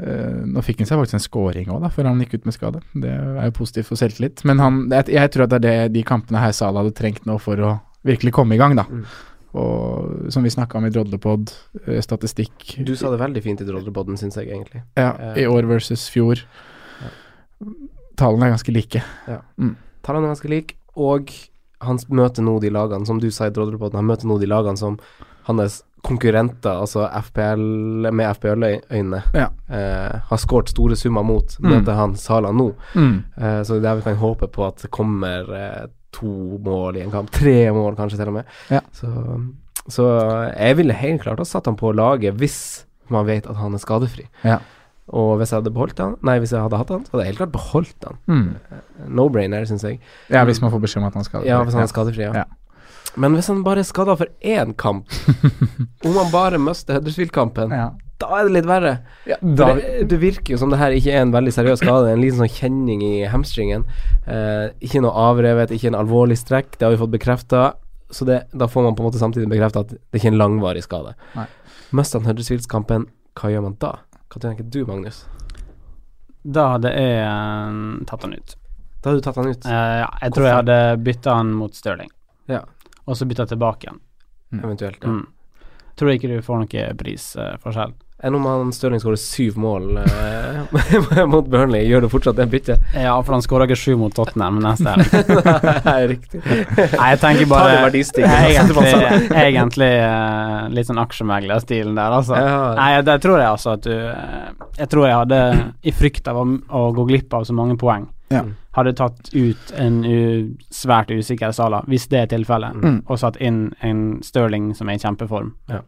Uh, Nå fikk han seg faktisk en scoring òg, før han gikk ut med skade. Det er jo positivt for selvtillit. Men han, jeg, jeg tror at det er det, de kampene her Salah hadde trengt nå for å virkelig komme i gang, da. Mm. Og som vi snakka om i Drodlepod, eh, statistikk Du sa det veldig fint i Drodlepoden, syns jeg egentlig. ja, Eh. i år versus fjor. Tallene er ganske like. Tallene er ganske like, og han møter nå de lagene, som du sa i Drodlepoden, han møter nå de lagene som hans konkurrenter, altså FPL med FPL-øyne, Ja. eh, har skåret store summer mot, Mm. møter han Sala nå. Mm. Eh, så det er vi kan håpe på at det kommer eh, to mål i en kamp. Tre mål, kanskje, til og med. Ja. Så, så jeg ville helt klart ha satt han på laget hvis man vet at han er skadefri. Ja. Og hvis jeg hadde beholdt han Nei, hvis jeg hadde hatt han, så hadde jeg helt klart beholdt han. Mm. No-brainer, syns jeg. Ja, hvis man får beskjed om at han er skadefri. Ja, hvis han er skadefri, ja. Ja. Men hvis han bare er skada for én kamp, om han bare mister Huddersfield-kampen, Ja. da er det litt verre. Ja, da, det, det virker jo som det her ikke er en veldig seriøs skade, en liten sånn kjenning i hamstringen. Eh, ikke noe avrevet, ikke en alvorlig strekk, det har vi fått bekrefta. Så det, da får man på en måte samtidig bekrefta at det ikke er en langvarig skade. Mister han Huddersfield-kampen, hva gjør man da? Hva tenker du, Magnus? Da hadde jeg eh, tatt han ut. Da hadde du tatt han ut, Eh, ja, jeg tror jeg hadde bytta han mot Stirling, Ja. Og så bytta tilbake igjen. eventuelt. Ja. Mm. Tror ikke du får noe prisforskjell. Enn om han Stirling skårer syv mål eh, mot Burnley, gjør det fortsatt det byttet? ja, for han skåra ikke sju mot Tottenham neste helg. Nei, riktig. Nei, jeg tenker Ta bare Egentlig, egentlig uh, litt sånn aksjemeglerstilen der, altså. Ja. Nei, det tror jeg altså at du eh, Jeg tror jeg hadde, i frykt av å, å gå glipp av så mange poeng, Ja. hadde tatt ut en svært usikker Sala, hvis det er tilfellet, Mm. og satt inn en Stirling som er i kjempeform. Ja.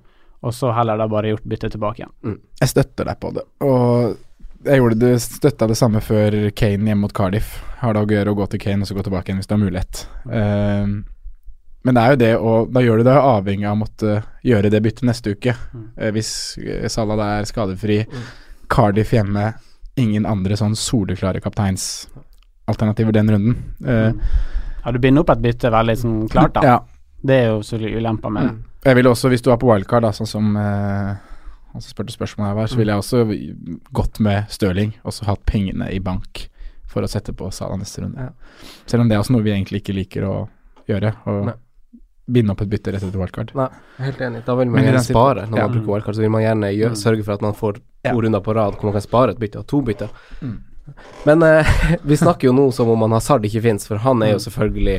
Og så heller da bare gjort byttet tilbake igjen. jeg støtter deg på det. Og jeg gjorde det, støtta det samme før Kane hjemme mot Cardiff. Har det å gjøre å gå til Kane og så gå tilbake igjen hvis du har mulighet. Ehm, men det er jo det, og da gjør du det avhengig av å måtte gjøre det byttet neste uke. Eh, hvis eh, Salah da er skadefri, Cardiff hjemme, ingen andre sånn soleklare kapteinsalternativer alternativer den runden. Eh, Ja, du binder opp et bytte veldig sånn klart, da. Ja. Det er jo selvfølgelig ulemper med det. Jeg vil også, hvis du er på wildcard, da, sånn som eh, han som spurte spørsmålet her, så ville jeg også gått med Stirling og så hatt pengene i bank for å sette på Sala neste runde. Selv om det er også noe vi egentlig ikke liker å gjøre. Nei. binde opp et bytte rett etter wildcard. Nei, helt enig. Da vil man Men gjerne spare når ja. man bruker wildcard. Så vil man gjerne gjøre, sørge for at man får to runder på rad hvor man kan spare et bytte, og to bytter. Mm. Men eh, vi snakker jo nå som om han Hazard ikke fins, for han er jo selvfølgelig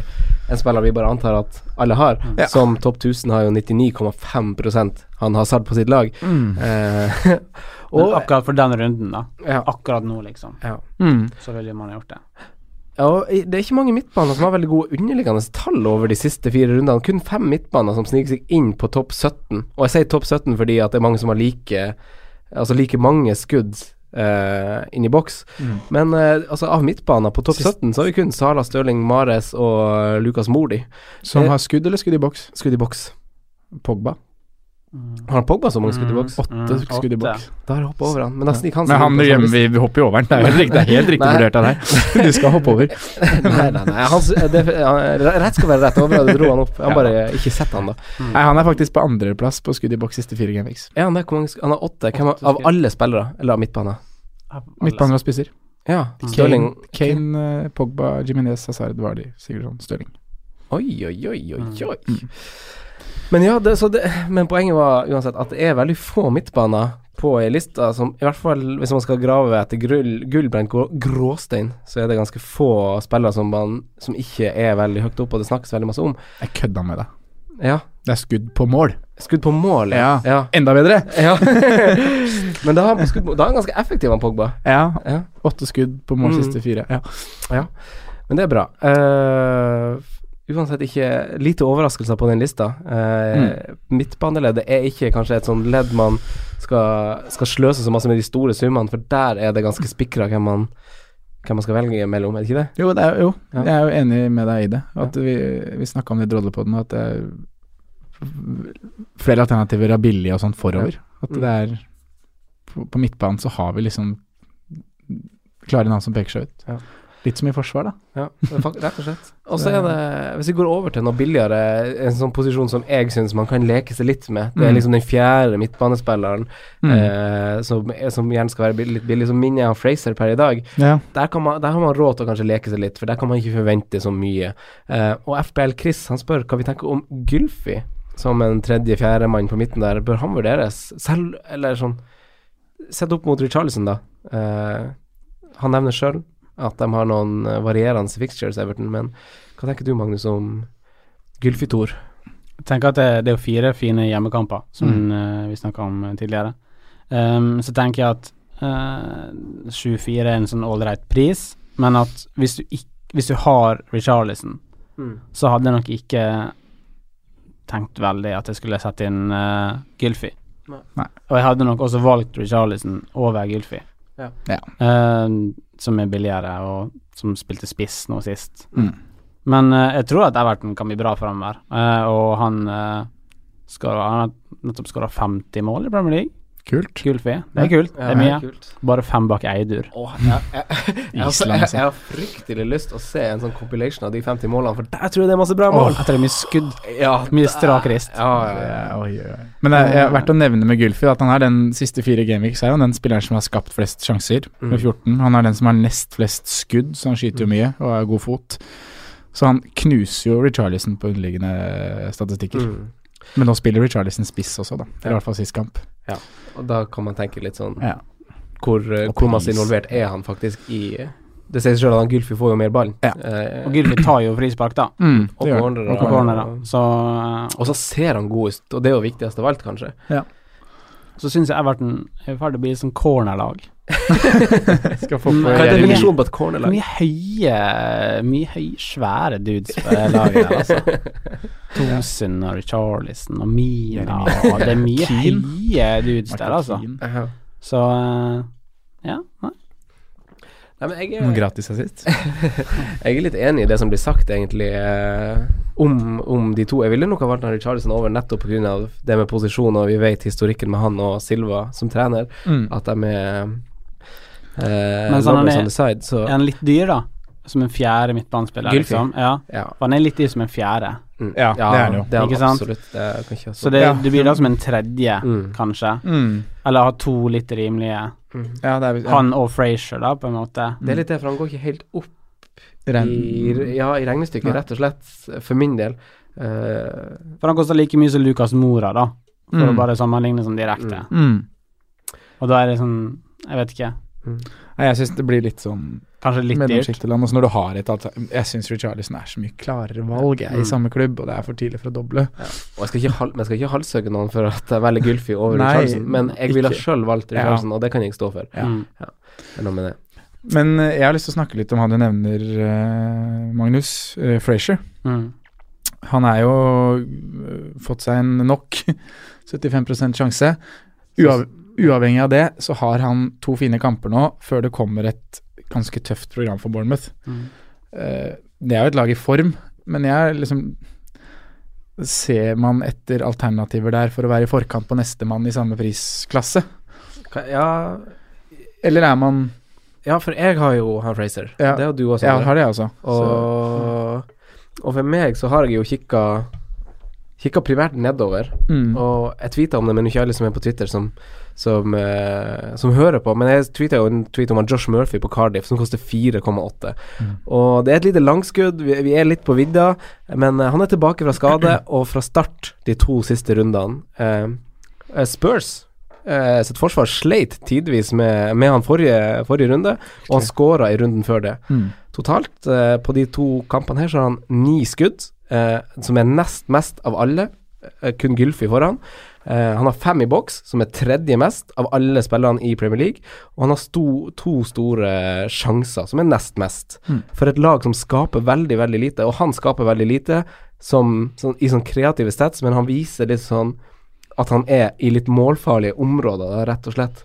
en spiller vi bare antar at alle har. Ja. Som topp 1000 har jo 99,5% han Hazard på sitt lag. Mm. Eh, Men og akkurat for den runden, da. Ja. Akkurat nå, liksom. ja. Mm. Så ville man ha gjort det. Ja, og det er ikke mange midtbaner som har veldig gode underliggende tall over de siste fire rundene. Kun fem midtbaner som sniker seg inn på topp 17. Og jeg sier topp 17 fordi at det er mange som har like Altså like mange skudd eh, inn i boks. Mm. Men uh, altså av midtbanen på topp 17 så har vi kun Sala, Stirling, Mares og Lukas Lucas Mordi. Som Eh, har skudd eller skudd i boks? Skudd i boks. Pogba. Har han Pogba så mange skudd i boks? Åtte Mm, skudd i boks. Da har jeg hoppa over han. Men nesten ikke han Men han, på vi, vi hopper jo over han. Det er helt riktig, det er helt riktig vurdert av deg. Du skal hoppe over. nei, nei, nei. Han, det, rett skal være rett. Over, dro han opp. Han bare ikke sett han, da. Nei, han er faktisk på andreplass på skudd i boks siste fire gameweeks. Ja, han er, mange Han har åtte. Hvem av alle spillere, eller av midtbane? Midtbaner og spisser. Ja. Stirling Kane, Kane eh, Pogba, Jimenez, Hazard, Vardy, Sigurdsson, Stirling. Oi, oi, oi, oi, oi. Men ja, det, så det, men poenget var uansett at det er veldig få midtbaner på ei liste som I hvert fall hvis man skal grave etter gull, grå, gråstein, så er det ganske få spillere som, man, som ikke er veldig høyt oppe, og det snakkes veldig masse om. Jeg kødda med deg. Ja. Det er skudd på mål. Skudd på mål, Ja. ja. Enda bedre! ja. men da er, han ganske effektiv, han Pogba. Ja. Åtte skudd på mål Mm. siste fire. Ja. Ja, men det er bra. Eh, uansett ikke lite overraskelser på den lista. Uh, Midtbaneleddet er ikke kanskje et sånn ledd man skal, skal sløse så masse med de store summene, for der er det ganske spikra hvem man hvem man skal velge mellom, er det ikke det? Jo, det er, jo. Ja. jeg er jo enig med deg i det. At vi, vi snakka om det i Drodlepodden, at det er flere alternativer er billige og sånn forover. At det er På, på midtbanen så har vi liksom klare navn som peker seg ut. Litt som i forsvar, da. Ja, rett og slett. Og så er det, hvis vi går over til noe billigere, en sånn posisjon som jeg syns man kan leke seg litt med, det er Mm. liksom den fjerde midtbanespilleren Mm. eh, som, som gjerne skal være litt billig, som minner jeg om Fraser per i dag. Ja. Der, kan man, der har man råd til å kanskje leke seg litt, for der kan man ikke forvente så mye. Eh, og FBL Chris han spør hva vi tenker om Gylfi som en tredje-fjerde mann på midten der. Bør han vurderes? Selv, eller sånn Sett opp mot Richarlison, da. Eh, han nevner sjøl at de har noen eh, varierende fixtures, Everton, men hva tenker du, Magnus, om Gylfi Thor Jeg tenker at det, det er jo fire fine hjemmekamper, som Mm. eh, vi snakka om eh, tidligere. Um, så tenker jeg at uh, 7-4 er en sånn ålreit pris, men at hvis du, ikk, hvis du har Richarlison, Mm. så hadde jeg nok ikke tenkt veldig at jeg skulle sette inn uh, Gylfi. Nei. Og jeg hadde nok også valgt Richarlison over Gylfi, Ja. Ja. Uh, som er billigere, og som spilte spiss nå sist. Mm. Men uh, jeg tror at Everton kan bli bra framover, uh, og han uh, skal, han har nettopp skåra 50 mål i Premier League. Kult. Gylfi. Det er kult. det er mye. kult. Bare fem bak Eidur. Åh, jeg, jeg, jeg, jeg, har- jeg, altså. har fryktelig lyst å se en sånn compilation av de 50 målene, for der tror jeg det er masse bra mål. Etter det er mye skudd. Ja, Mye strak rist. Ja, ja, ja. Ja, oi, oi, oi. Men det er, er verdt å nevne med Gulfi at han er den siste fire gameweeks er jo den spilleren som har skapt flest sjanser, med 14. Han er den som har nest flest skudd, så han skyter jo mye og har god fot. Så han knuser jo Richarlison på underliggende statistikker. Mm. Men nå spiller Richarlison spiss også, da. I hvert fall sist kamp. Og da kan man tenke litt sånn Ja. hvor, eh, hvor masse involvert er han faktisk i Det sier seg sjøl at han Gylfi får jo mer ball. Ja. Eh, Og Gylfi tar jo frispark, da. Mm, og det gjør han. corner, Og på corner, da. Så, eh, Og så ser han god ut, og det er jo viktigst av alt, kanskje. så syns jeg Everton er ferdig å bli et sånn cornerlag. Skal få på Hva er definisjonen på et cornerlag? Mye høye Mye høye, svære dudes på det laget der, altså. Tosin og Richarlison og Mina og Det er mye høye dudes der, altså. Så eh, ja. Nei. Nei, men jeg, Noen er, gratis assist. jeg er litt enig i det som blir sagt, egentlig, eh, om, om de to. Jeg ville nok ha valgt Richarlison over nettopp pga. det med posisjon, og vi vet historikken med han og Silva som trener, Mm. at de er eh, Men sånn han er- side, så Er han litt dyr, da? som en fjerde midtbanespiller, liksom. Ja. Ja. For han er litt dyr som en fjerde. Mm. Ja, det er han jo. Det er han Ikke sant? absolutt. Det kan ikke Så det, Ja. det blir da som en tredje, Mm. kanskje. Mm. Eller ha to litt rimelige. Ja, det er ja. Han og Frazier, da, på en måte. Det er litt det, for han går ikke helt opp i, ja, i regnestykket, Nei. rett og slett, for min del. Uh, For han koster like mye som Lucas Mora, da. For Mm. å bare sammenligne sånn direkte. Mm. Og da er det sånn Jeg vet ikke. Nei, jeg syns det blir litt sånn Kanskje litt dyrt. Også når du har et. Jeg syns Richarlison er så mye klarere valg jeg, Mm. i samme klubb, og det er for tidlig for å doble. og jeg skal ikke, men jeg skal ikke halshugge noen for at jeg velger Gylfi over Nei, Richarlison, men jeg ville sjøl valgt Ja. Og det kan jeg ikke stå for. Ja. Ja. Men. Men eh, jeg har lyst til å snakke litt om han du nevner, eh, Magnus. Uh, Frazier. Mm. Han er jo fått seg en nok 75 sjanse. Uav uavhengig av det, så har han to fine kamper nå, før det kommer et ganske tøft program for Bournemouth. Mm. Eh, det er jo et lag i form, men jeg liksom Ser man etter alternativer der for å være i forkant på nestemann i samme prisklasse? Ja, Eller er man ja, for jeg har jo han Fraser. Ja. Det har du også. Jeg har det, altså. Så, Og, og for meg så har jeg jo kikka Kikka primært nedover. mm, Og jeg tweeta om det, men ikke alle som er på Twitter som, som, eh, som hører på. Men jeg tweeta jo en tweet om at Josh Murphy på Cardiff, som koster 4,8. Mm. Og det er et lite langskudd, vi, vi er litt på vidda, men eh, han er tilbake fra skade, og fra start de to siste rundene. Eh, eh, Spurs Uh, sitt forsvar sleit tidvis med, med han forrige, forrige runde, og han skåra i runden før det. mm. Totalt uh, på de to kampene her så har han ni skudd, som er nest mest av alle. Eh, kun Gylfi foran. Eh, han har fem i boks, som er tredje mest av alle spillerne i Premier League. Og han har sto, to store sjanser, som er nest mest. Mm. For et lag som skaper veldig, veldig lite. Og han skaper veldig lite som, som, i sånn kreative stats, men han viser litt sånn at han er i litt målfarlige områder, da, rett og slett.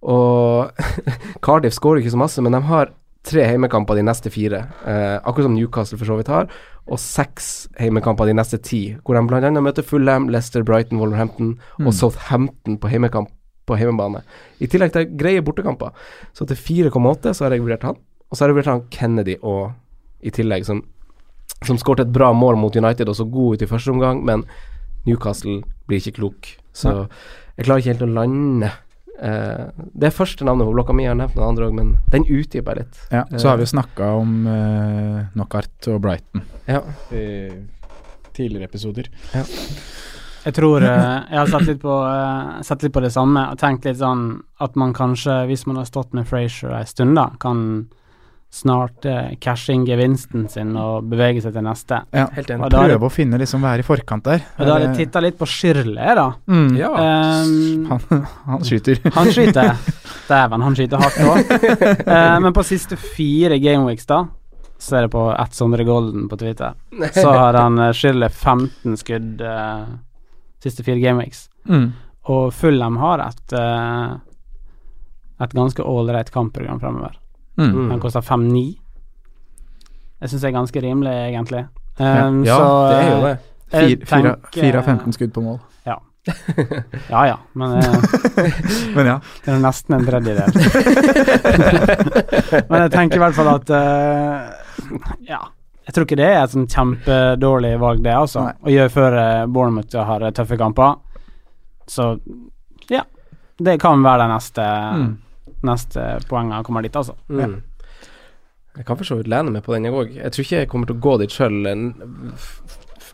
Og Cardiff skårer ikke så masse, men de har tre heimekamper de neste fire, eh, akkurat som Newcastle for så vidt har, og seks heimekamper de neste ti, hvor de bl.a. møter Fulham, Leicester, Brighton, Wolverhampton Mm. og Southampton på heimekamp på heimebane. I tillegg til greie bortekamper. Så til 4,8 så har jeg vurdert han, og så har jeg vurdert han Kennedy og i tillegg, som, som skåret et bra mål mot United og så god ut i første omgang, men Newcastle blir ikke klok. Så jeg klarer ikke helt å lande eh, Det er første navnet på blokka mi, jeg har nevnt noen andre òg, men den utdyper jeg litt. Ja, så har vi jo snakka om uh, Knockout og Brighton Ja. i tidligere episoder. Jeg tror eh, jeg har sett litt, på, eh, sett litt på det samme og tenkt litt sånn at man kanskje, hvis man har stått med Frazier en stund, da, kan snart eh, cashe inn gevinsten sin og bevege seg til neste. Ja, Helt enig. Prøve å finne liksom være i forkant der. og da har jeg titta litt på Shirley, da. Mm. Ja. Um, Han, han skyter. Han skyter. Dæven, han skyter hardt òg. men på siste fire gameweeks, da, så er det på ett Sondre Golden på Twitter, så har han uh, Shirley 15 skudd uh, siste fire gameweeks. Mm. Og Fulham har et uh, et ganske ålreit kampprogram fremover. Mm. Mm. Den koster 5-9. Jeg syns det er ganske rimelig, egentlig. Ja. Um, Ja, så, det er jo eh, det. jeg Fire, fire, tenker- fire av 15 skudd på mål. Ja ja, men eh, Men ja. det er nesten en tredjedel. men jeg tenker i hvert fall at uh, Ja. Jeg tror ikke det er et sånn kjempedårlig valg, det, altså. Nei. Å gjøre før eh, Bournemouth har eh, tøffe kamper. Så ja. Det kan være det neste, Mm. Neste poenget kommer dit, altså. Mm. Jeg kan for så vidt lene meg på den, jeg òg. Jeg tror ikke jeg kommer til å gå dit sjøl.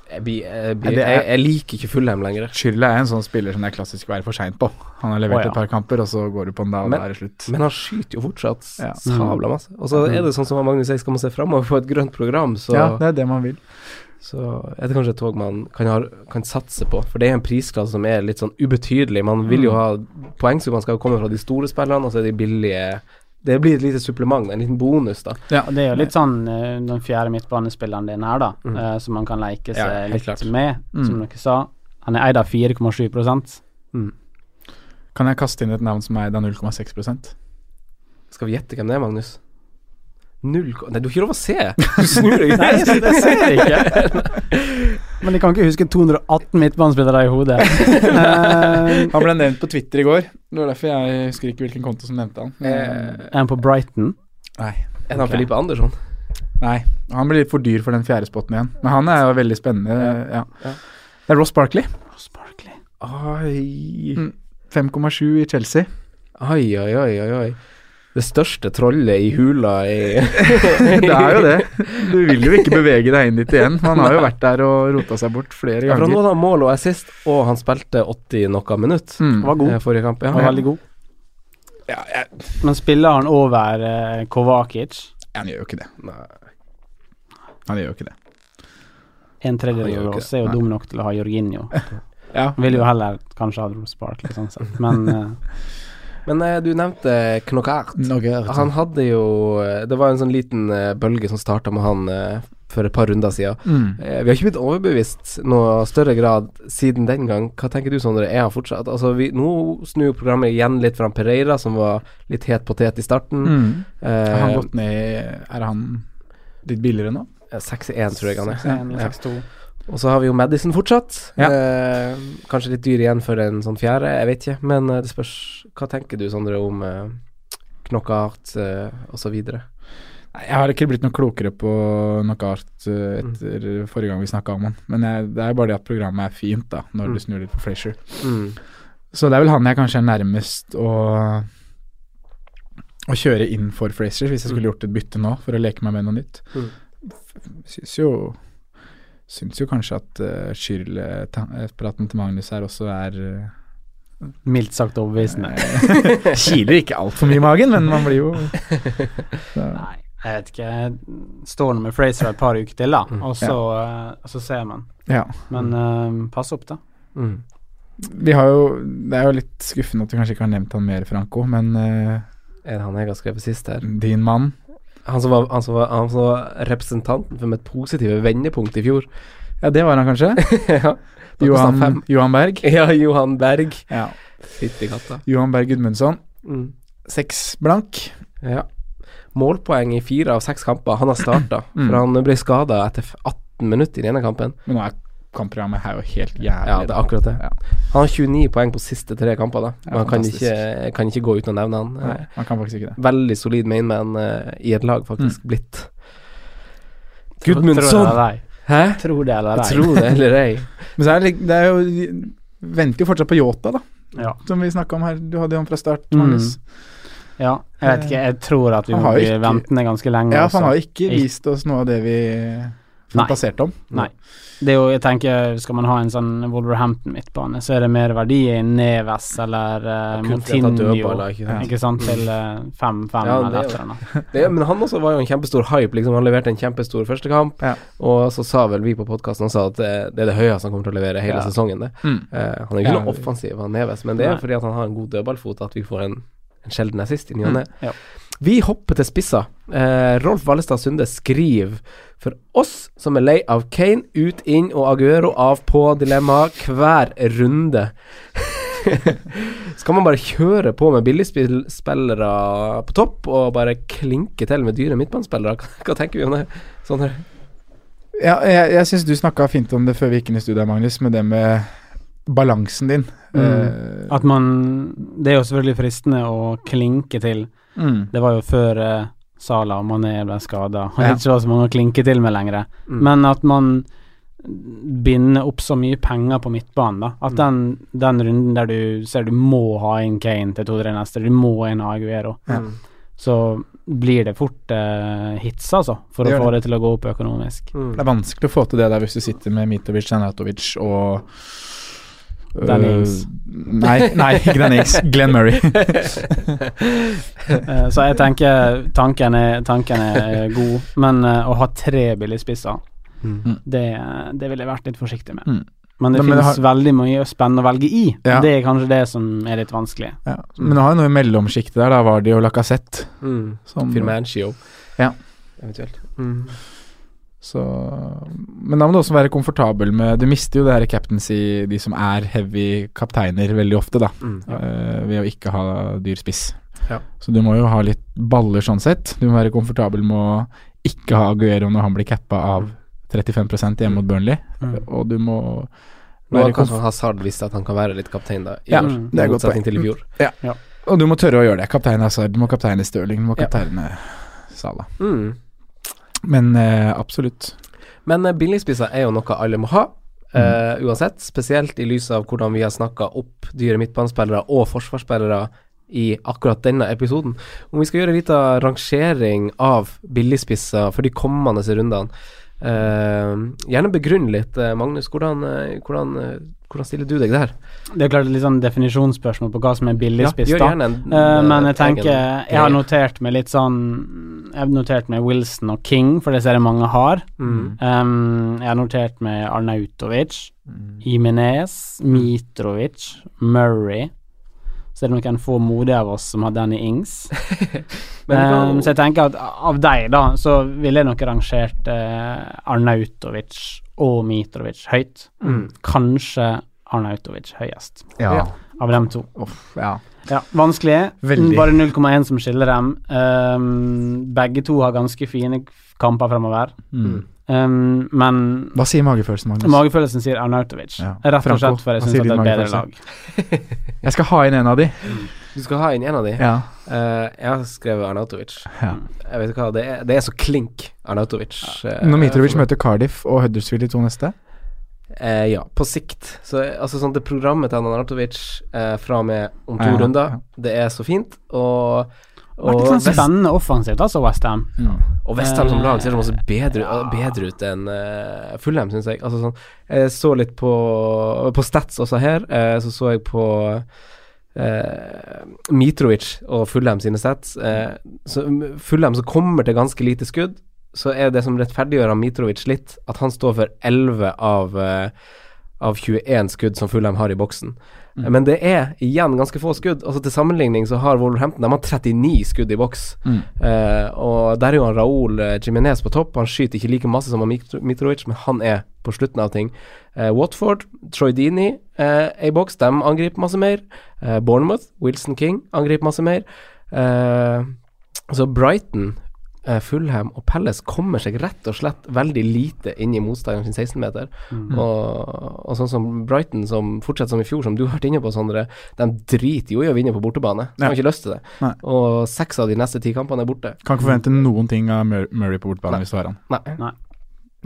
Jeg, blir- jeg, jeg, jeg liker ikke Fullheim lenger. Schürrle er en sånn spiller som det er klassisk å være for seint på. Han har levert oh, ja. et par kamper, og så går du på en dag, og Men- da er det slutt. Men han skyter jo fortsatt Ja. sabla masse. Og så er det sånn som Magnus sier, skal man se framover på et grønt program, så, ja, det er det man vil. Så er det kanskje et tog man kan, ha, kan satse på. For det er en prisklasse som er litt sånn ubetydelig. Man vil jo ha poeng, så man skal komme fra de store spillerne, og så er de billige Det blir et lite supplement, en liten bonus, da. Ja, det er jo litt sånn eh, den fjerde midtbanespilleren din her, da, Mm. uh, som man kan leke seg Ja, litt klart. med, Mm. dere sa. Han er eid av 4,7 Mm. Kan jeg kaste inn et navn som er eid av 0,6% Skal vi gjette hvem det er, Magnus? Null Nei, du har ikke lov å se! Du snur deg. Nei, jeg, jeg ser ikke. Men jeg kan ikke huske 218 midtbanespillere i hodet. Eh, Han ble nevnt på Twitter i går. Det var derfor jeg husker ikke hvilken konto som nevnte han. Er han på Brighton. Nei. Er han okay. Felipe Andersson? Nei, han blir litt for dyr for den fjerde spotten igjen. Men han er jo veldig spennende. Ja. Ja. Det er Ross Barkley. Ross Barkley. Oi. Mm. 5,7 i Chelsea. Oi, oi, oi, oi, oi. Det største trollet i hula i det er jo det. Du vil jo ikke bevege deg inn dit igjen. Han har jo vært der og rota seg bort flere ganger. Ja, for han nådde mål og assist, og han spilte 80 noe minutt Mm. Var god. eh, forrige kamp. Ja. Var veldig god. Ja, jeg, Men spiller han over uh, Kovakic? han gjør jo ikke det. Nei. Han gjør jo ikke det. En Han tredjedel av oss er jo Nei. dum nok til å ha Jorginho. Ja. Vil jo heller kanskje ha Ross liksom, sånn. Men eh, Men eh, du nevnte Knockart. Han hadde jo eh, Det var en sånn liten eh, bølge som starta med han eh, for et par runder siden. Mm. Eh, vi har ikke blitt overbevist noe større grad siden den gang. Hva tenker du, Sondre? Er han fortsatt Altså, vi, nå snur programmet igjen litt fra Pereira, som var litt het potet i starten. Mm. Eh, Har han gått ned Er han litt billigere nå? 6-1, tror jeg han er. 6-1 eller Ja. 6-2. Og så har vi jo Madison fortsatt. Ja. Eh, kanskje litt dyr igjen for en sånn fjerde, jeg vet ikke. Men eh, det spørs Hva tenker du, Sondre, om eh, knockout eh, osv.? Jeg har ikke blitt noe klokere på knockout eh, etter forrige gang vi snakka om han. Men jeg, det er bare det at programmet er fint, da, når Mm. du snur litt på Frazier. Mm. Så det er vel han jeg kanskje er nærmest å å kjøre inn for Frazier, hvis jeg skulle gjort et bytte nå, for å leke meg med noe nytt. Mm. Syns jo Syns jo kanskje at uh, Schürrle-praten til Magnus her også er uh, Mildt sagt overbevisende. Kiler ikke altfor mye i magen, men man blir jo. Nei, jeg vet ikke. Står nå med Fraser et par uker til, da, Mm. og så, eh, og så ser man. Ja. Men uh, pass opp, da. Mm. Vi har jo Det er jo litt skuffende at vi kanskje ikke har nevnt han mer, Franco, men uh, Er det han jeg har skrevet sist her? din mann Han som var, han som var, han som var representanten for mitt positive vendepunkt i fjor. Ja, det var han kanskje? ja. Johan, Johan Berg. Ja, Johan Berg. Ja. Fytti katta. Johan Berg Gudmundsson. Mm. Seks blank. Ja. Målpoeng i fire av seks kamper. Han har starta, Mm. for han ble skada etter 18 minutter i den ene kampen. Men nå er kampprogrammet her er jo helt jævlig. Ja, det er akkurat det. Ja. Han har 29 poeng på siste tre kamper, da. Ja, Men han kan ikke, kan ikke gå uten å nevne han. Nei, man kan faktisk ikke det. Veldig solid mainman uh, i et lag, faktisk, Mm. blitt. Gudmundsson! Hæ? Tror det eller ei. Tror det eller ei. Men så er det, det er jo Venter jo fortsatt på Yota, da. Ja. Som vi snakka om her. Du hadde jo han fra start, Mm. Magnus. ja, jeg vet ikke. Jeg tror at vi må bli ventende ganske lenge. Ja, for han har jo ikke vist oss noe av det vi fantaserte om. Nei. Nei. Det er jo, jeg tenker, skal man ha en sånn Wolverhampton-midtbane, så er det mer verdi i Neves eller uh, Montinho dødballer, ikke sant? ikke sant, til eh, fem-fem Ja, det eller etter et eller. Det, er- men han også var jo en kjempestor hype. Liksom. Han leverte en kjempestor første kamp, Ja. og så sa vel vi på podkasten at det, det er det høyeste han kommer til å levere hele Ja. sesongen. Det. Mm. Uh, han er jo ikke Ja, noe offensiv, han Neves, men det er Nei. fordi at han har en god dødballfot at vi får en, en sjelden assist i ny og Mm. ne. Vi hopper til spissa. Uh, Rolf Vallestad Sunde skriver For oss som er lei av Kane, ut, inn og Aguero av på dilemma hver runde. Skal man bare kjøre på med billigspillere på topp og bare klinke til med dyre midtbanespillere? Hva, tenker vi om det? Sånn her. Ja, jeg, jeg syns du snakka fint om det før vi gikk inn i studiet, Magnus, med det med balansen din. Mm. At man Det er jo selvfølgelig fristende å klinke til. Eh, mm. Det var jo før uh, Sala og Mané ble skada, og Ja. ikke var så mange å klinke til med lenger. Mm. Men at man binder opp så mye penger på midtbanen, da. At den, den runden der du ser du må ha inn Kane til to-tre neste, du må inn Aguero, Mm. så blir det fort eh, hits, altså, for Det å få det. det til å gå opp økonomisk. Mm. Det er vanskelig å få til det der hvis du sitter med Mitovic, Janatovic og Øh, Nei, nei, ikke Danny Glenn Murray. uh, så jeg tenker tanken er, tanken er god, men uh, å ha tre billigspisser, Mm. det, det ville jeg vært litt forsiktig med. Mm. Men det Men det finnes har- veldig mye spennende å velge i. Ja. Det er kanskje det som er litt vanskelig. Ja. Men du har jo noe i mellomsjiktet der, da var det jo Lacassette. Mm. Som, Ja. Eventuelt. Mm. Så Men da må du også være komfortabel med Du mister jo det her captaincy, de som er heavy kapteiner, veldig ofte, da. Mm. eh, ved å ikke ha dyr spiss. Ja. Så du må jo ha litt baller sånn sett. Du må være komfortabel med å ikke ha Aguero når han blir cappa av 35 hjemme mot Burnley, Mm. og du må Nå har kanskje Hazard vist at han kan være litt kaptein da i Ja, år, det er motsetning til i fjor. Og du må tørre å gjøre det. Kaptein Hazard, du må kapteine Stirling, du må Ja. kapteine Salah. Mm. Men eh, absolutt. Men eh, billigspisser er jo noe alle må ha. Eh, uansett, spesielt i lys av hvordan vi har snakka opp dyre midtbanespillere og forsvarsspillere i akkurat denne episoden. Om vi skal gjøre en liten rangering av billigspisser for de kommende rundene. Uh, gjerne begrunn litt, eh, Magnus. Hvordan, hvordan, hvordan stiller du deg der? Det er klart litt sånn definisjonsspørsmål på hva som er billig Ja, gjør da. gjerne en- uh, men jeg tenker Jeg har notert med litt sånn Jeg har notert med Wilson og King, for det ser jeg mange har. Mm. Um, jeg har notert med Arnautovic, Imenez, Mitrovic, Murray. Så er det noen få modige av oss som har Danny Ings. Men um, så jeg tenker at av deg, da, så ville jeg nok rangert uh, Arnautovic og Mitrovic høyt. Mm. Kanskje Arnautovic høyest. Ja. Av dem to. ja. Ja, vanskelig. Veldig. Bare 0,1 som skiller dem. Um, begge to har ganske fine kamper fremover. Mm. Um, men Hva sier magefølelsen, Magnus? magefølelsen sier Arnautovic. Ja. Rett og slett for jeg syns det er et bedre lag. Jeg skal ha inn en av de. Du skal ha inn en av de? Ja. Uh, jeg har skrevet Arnautovic. Ja. Jeg vet hva, det er, det er så klink Arnautovic. eh, Når Mitrovic for møter Cardiff og Huddersfield i to neste Uh, ja, på sikt. Så altså sånn det programmet til Arnautovic uh, fra og med om to Ja, runder, ja. det er så fint. Og, Vært litt og sånn spennende offensivt, altså, Westham. Og Westham som lag ser så masse Eh, bedre, bedre ut enn uh, Fulham, syns jeg. Altså sånn Jeg så litt på, på Stats også her. uh, så så jeg på eh, Mitrovic og Fulham sine stats. Eh, Fulham som kommer til ganske lite skudd, så er det som rettferdiggjør av Mitrovic litt, at han står for 11 av, eh, av 21 skudd som Fulham har i boksen. Mm. Men det er igjen ganske få skudd. Altså Til sammenligning så har Wolverhampton De har 39 skudd i boks. Mm. Eh, og der er jo han Raúl Jiminez Jimenez på topp. Han skyter ikke like masse som han Mitrovic, men han er på slutten av ting. Eh, Watford, Troy Dini eh, er i boks. De angriper masse mer. Eh, Bournemouth, Wilson King angriper masse mer. Eh, så Brighton, eh, Fulham og Pelles kommer seg rett og slett veldig lite inn i motstanderen sin 16-meter. Mm. Og, og sånn som Brighton, som fortsetter som i fjor, som du har vært inne på, Sondre, de driter jo i å vinne på bortebane. De Ja. har ikke lyst til det. Nei. Og seks av de neste ti kampene er borte. Kan ikke forvente noen ting av Murray på bortebane hvis du har han. Nei.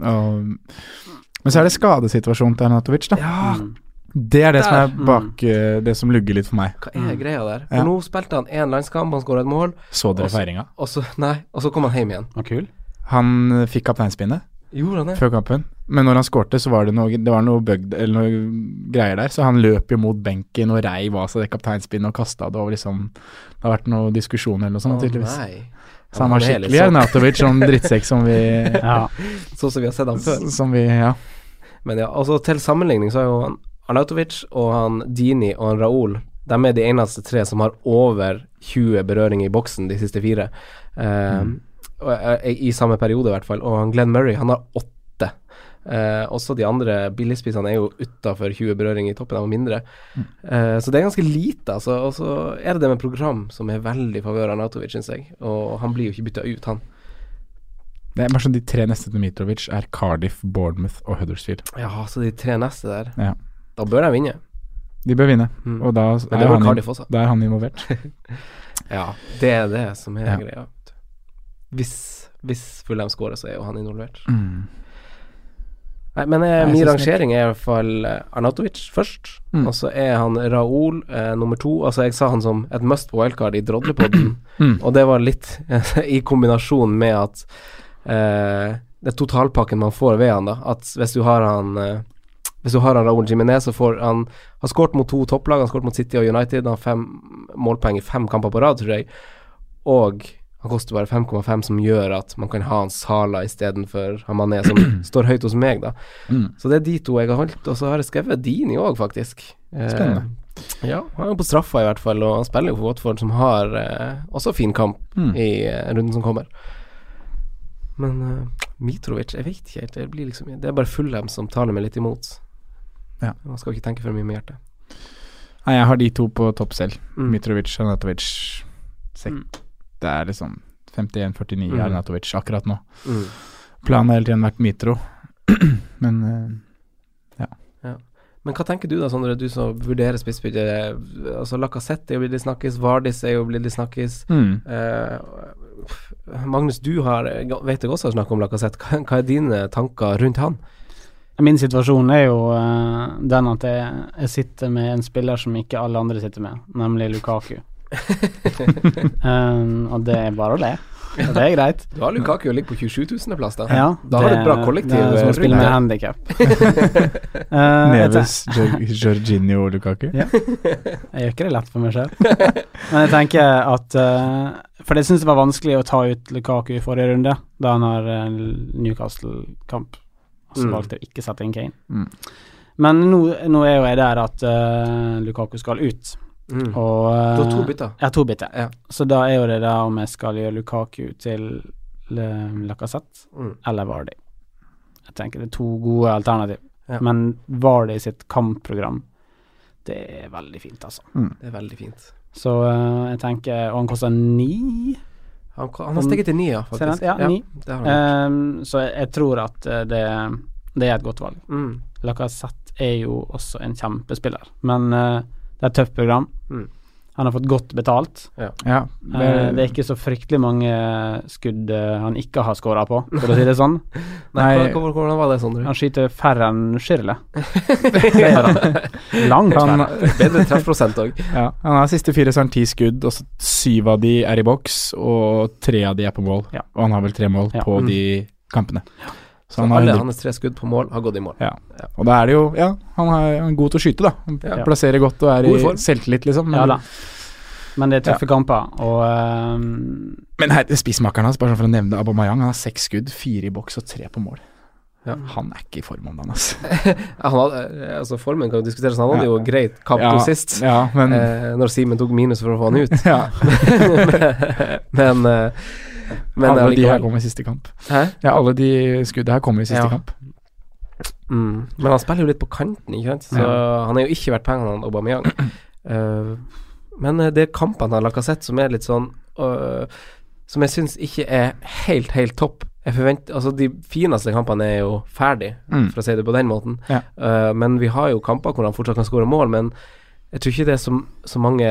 Og, men så er det skadesituasjonen til Arnatovic, da. Ja, Det er det som er bak mm. det som lugger litt for meg. hva er greia der? For Ja. nå spilte han én landskamp, han skåra et mål, Så dere feiringa? og så, nei, og så kom han hjem igjen. Ah, kul. Han eh, fikk kapteinspinnet Gjorde han det? før kampen, men når han skårte, så var det noe, det var noe bugd eller noe greier der, så han løp jo mot benken og reiv av seg det kapteinspinnet og kasta det over liksom Det har vært noe diskusjon eller noe sånt, tydeligvis. nei. Så han var skikkelig Arnatovic, sånn drittsekk som vi Ja. Sånn som vi har sett ham før. Som vi Ja. Men ja, altså til sammenligning så er jo han Arnautovic og han Dini og han Raoul De er de eneste tre som har over 20 berøringer i boksen de siste fire. Eh, og, eh, I samme periode, i hvert fall. Og han Glenn Murray, han har åtte. Eh, også de andre billigspissene er jo utafor 20 berøringer i toppen, de er mindre. Eh, så det er ganske lite, altså. Og så er det det med program som er veldig i favør av Arnautovic, syns jeg. Og han blir jo ikke bytta ut, han. Det er bare sånn De tre neste til Mitrovic er Cardiff, Bournemouth og Huddersfield. Ja, så de tre neste der. Ja. Da bør de vinne. De bør vinne, Mm. og da er, han, da er han involvert. Ja, det er det som er Ja. greia. Hvis, hvis Fulham scorer, så er jo han involvert. Mm. Nei, men eh, min rangering er i hvert fall Arnatovic Arnautovic først. Mm. Og så er han Raoul eh, nummer to. Altså, jeg sa han som et must på wildcard i Drodlepodden, Mm. og det var litt i kombinasjon med at eh, det totalpakken man får ved han, da. At hvis du har han eh, hvis du har han Raúl Jiminez, så får han har skåret mot to topplag. Han har skåret mot City og United. Han har fem målpoeng i fem kamper på rad, tror jeg. Og han koster bare 5,5, som gjør at man kan ha han Sala istedenfor han Mané, som står høyt hos meg, da. Mm. Så det er de to jeg har holdt. Og så har jeg skrevet Dini òg, faktisk. Eh, Spennende. ja, han er på straffa i hvert fall, og han spiller jo for Watford, som har eh, også fin kamp Mm. i eh, runden som kommer. Men eh, Mitrovic, jeg vet ikke helt. Det, blir liksom, det er bare Fulham som taler meg litt imot. Ja. Man skal ikke tenke for mye med hjertet. Nei, jeg har de to på topp selv. Mm. Mitrovic, Arnatovic Natovic. Mm. Det er liksom 51-49 Mm. Arnatovic akkurat nå. Mm. Planen har hele tiden vært Mitro, men Ja Men hva tenker du da, Sondre, du som vurderer spissbytte? Altså Lacassette er jo blitt litt snakkis, Vardis er jo blitt litt snakkis. Mm. Eh, Magnus, du har, vet jeg også har snakket om Lacassette. Hva, hva er dine tanker rundt han? Min situasjon er jo uh, den at jeg, jeg sitter med en spiller som ikke alle andre sitter med, nemlig Lukaku. Um, og det er bare å le. Og det er greit. Du har Lukaku og ligger på 27 000.-plass, da. Ja, da har du et bra kollektiv. Det er som å spille med handikap. uh, Neves, Jorginho og Lukaku. Ja. Jeg gjør ikke det lett for meg selv. Men jeg tenker at uh, For jeg syns det var vanskelig å ta ut Lukaku i forrige runde, da han har eh, Newcastle-kamp. Så Mm. valgte jeg ikke sette inn Kane. Mm. Men nå, nå er jo jeg der at uh, Lukaku skal ut. Mm. Og uh, Du har to bytter. Ja, to bytter. Ja. Så da er jo det der om jeg skal gjøre Lukaku til Lacassette Mm. eller Vardy. Jeg tenker det er to gode alternativ. Ja. Men Vardy sitt kampprogram, det er veldig fint, altså. Det er veldig fint. Så uh, jeg tenker Og han koster ni? Han, han har steget til ni, ja, faktisk. Ja, ni. Ehm, så jeg, jeg tror at eh, det, det er et godt valg. Mm. Lacassette er jo også en kjempespiller, men uh, det er et tøft program. Mm. Han har fått godt betalt. Ja, Ja, det er ikke så fryktelig mange skudd eh, han ikke har skåra på, for å si det sånn. Nei, hva- hvordan var det, Sondre? Han skyter færre enn Schirle. Det. Langt Han- færre. Bedre treffprosent òg. Ja, han har siste fire, så har han ti skudd, og syv av de er i boks, og tre av de er på mål. Ja. Og han har vel tre mål Ja. på Mm. de kampene. Så han har alle hans tre skudd på mål har gått i mål. Ja. Og da er det jo Ja, han er god til å skyte, da. Han Ja. Plasserer godt og er i selvtillit, liksom. Ja da. Men det er tøffe kamper, og um... Men her, spissmakeren hans, bare sånn for å nevne Aubameyang, han har seks skudd, fire i boks og tre på mål. Ja. Han er ikke i form om dagen, altså. Han hadde, altså Formen kan jo diskuteres, han hadde Ja. jo greit kamp Ja, sist. ja, men- eh, når Simen tok minus for å få han ut. Ja. men eh, men alle de her kommer i siste kamp. Hæ? Ja, alle de skuddene her kommer i siste Ja. kamp. Mm. Men han spiller jo litt på kanten, ikke sant. Så Ja. han er jo ikke verdt pengene, han Aubameyang. Uh, men eh, det er kampene han har sett som er litt sånn uh, Som jeg syns ikke er helt, helt topp. Jeg forventer Altså, de fineste kampene er jo ferdig, Mm. for å si det på den måten. Ja. Uh, men vi har jo kamper hvor han fortsatt kan skåre mål, men jeg tror ikke det er så, så mange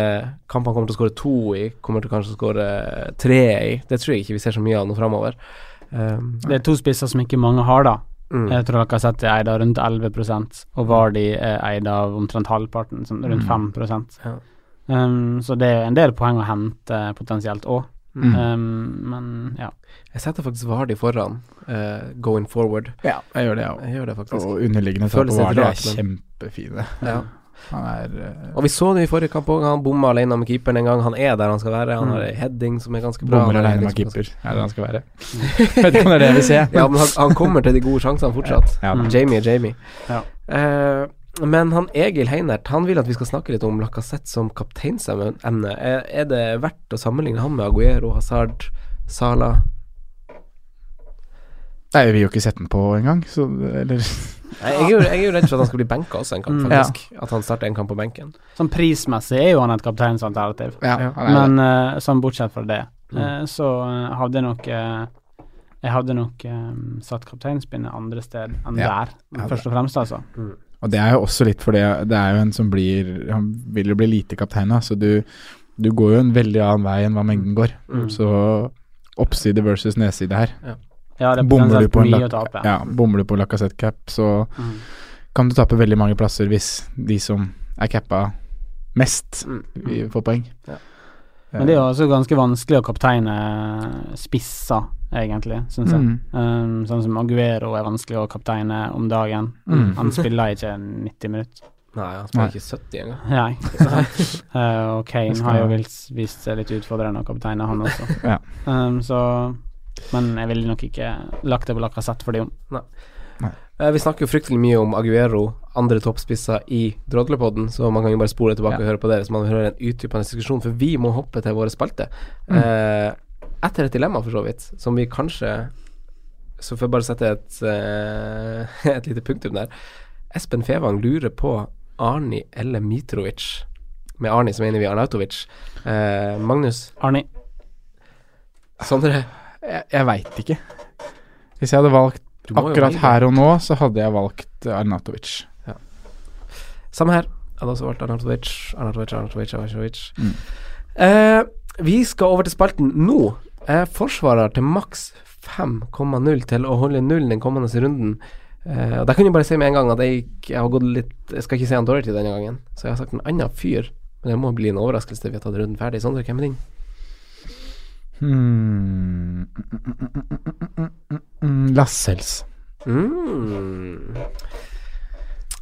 kamper han kommer til å skåre to i, kommer til kanskje å skåre tre i. Det tror jeg ikke vi ser så mye av nå framover. Um, det er to spisser som ikke mange har, da. Mm. Jeg tror Lacassette er eid av rundt 11% og Vardi er eid av omtrent halvparten, sånn rundt Mm. 5 Ja. um, Så det er en del poeng å hente potensielt òg. Mm. Um, men ja. Jeg setter faktisk Vardi foran uh, going forward. Ja, jeg gjør det, jeg òg. Og underliggende tap på Vardi er kjempefine. Ja. Han er uh, Og vi så det i forrige kamp òg, han bomma alene med keeperen en gang. Han er der han skal være. Han Mm. har en heading som er ganske bra. Bommer Han er alene med liksom- keeper, er det han skal være. Vet ikke om det er det jeg vil se. Ja, men han, han kommer til de gode sjansene fortsatt. Ja, ja. Jamie er Jamie. Ja. Uh, men han Egil Heinert Han vil at vi skal snakke litt om Lacassette som kapteinsemne. Er, er det verdt å sammenligne han med Aguero, Hazard, Sala? Nei, vi har jo ikke sett den på engang, så Eller Jeg er, jo, jeg er jo redd for at han skal bli benka også en kamp, Mm. ja. At han starter en kamp på benken. Sånn prismessig er jo han et kapteinsalternativ. Ja, Men uh, sånn bortsett fra det, Mm. uh, så eh, hadde jeg nok uh, Jeg hadde nok um, satt kapteinspinnet andre sted enn Ja. der, først og fremst, altså. Og det er jo også litt fordi det er jo en som blir Han vil jo bli lite kaptein, da, så du, du går jo en veldig annen vei enn hva mengden går. Mm. Så oppside versus nedside her. Ja, det er Bommer du på en tape. Ja, bommer du på Lacassette cap, så Mm. kan du tape veldig mange plasser hvis de som er cappa mest, Mm. får poeng. Ja. Men det er jo også ganske vanskelig å kapteine spissa, egentlig, syns jeg. Mm. Um, sånn som Aguero er vanskelig å kapteine om dagen. Mm. Han spiller ikke 90 minutter. Nei, han spiller Nei. ikke 70 engang. Nei, sant. Eh, og Kane har jo vist seg litt utfordrende å kapteine, han også. Ja. Um, så Men jeg ville nok ikke lagt det på Lacassette for de om. Eh, vi snakker jo fryktelig mye om Aguero, andre toppspisser i Drodlepodden, så man kan jo bare spole tilbake og høre på det hvis man hører en utdypende diskusjon, for vi må hoppe til våre spalte. Eh, etter et dilemma, for så vidt, som vi kanskje Så får jeg bare sette et, eh, et lite punktum der. Espen Fevang lurer på Arni eller Mitrovic. Med Arni så mener vi Arnautovic. Eh, Magnus? Arni. Sondre? Jeg, jeg veit ikke. Hvis jeg hadde valgt akkurat her og nå, så hadde jeg valgt Arnatovic. Ja. Samme her. Jeg hadde også valgt Arnatovic, Arnatovic, Arnatovic. Arnatovic. Mm. Eh, vi skal over til spalten nå. Eh, forsvarer til maks 5,0 til å holde nullen den kommende runden. Eh, og Der kan jeg bare si med en gang at jeg, jeg har gått litt Jeg skal ikke si han til denne gangen, så jeg har sagt en annen fyr. Men det må bli en overraskelse vi har tatt runden ferdig. Sondre, hvem er din? Hmm. Mm, Lascelles. Mm.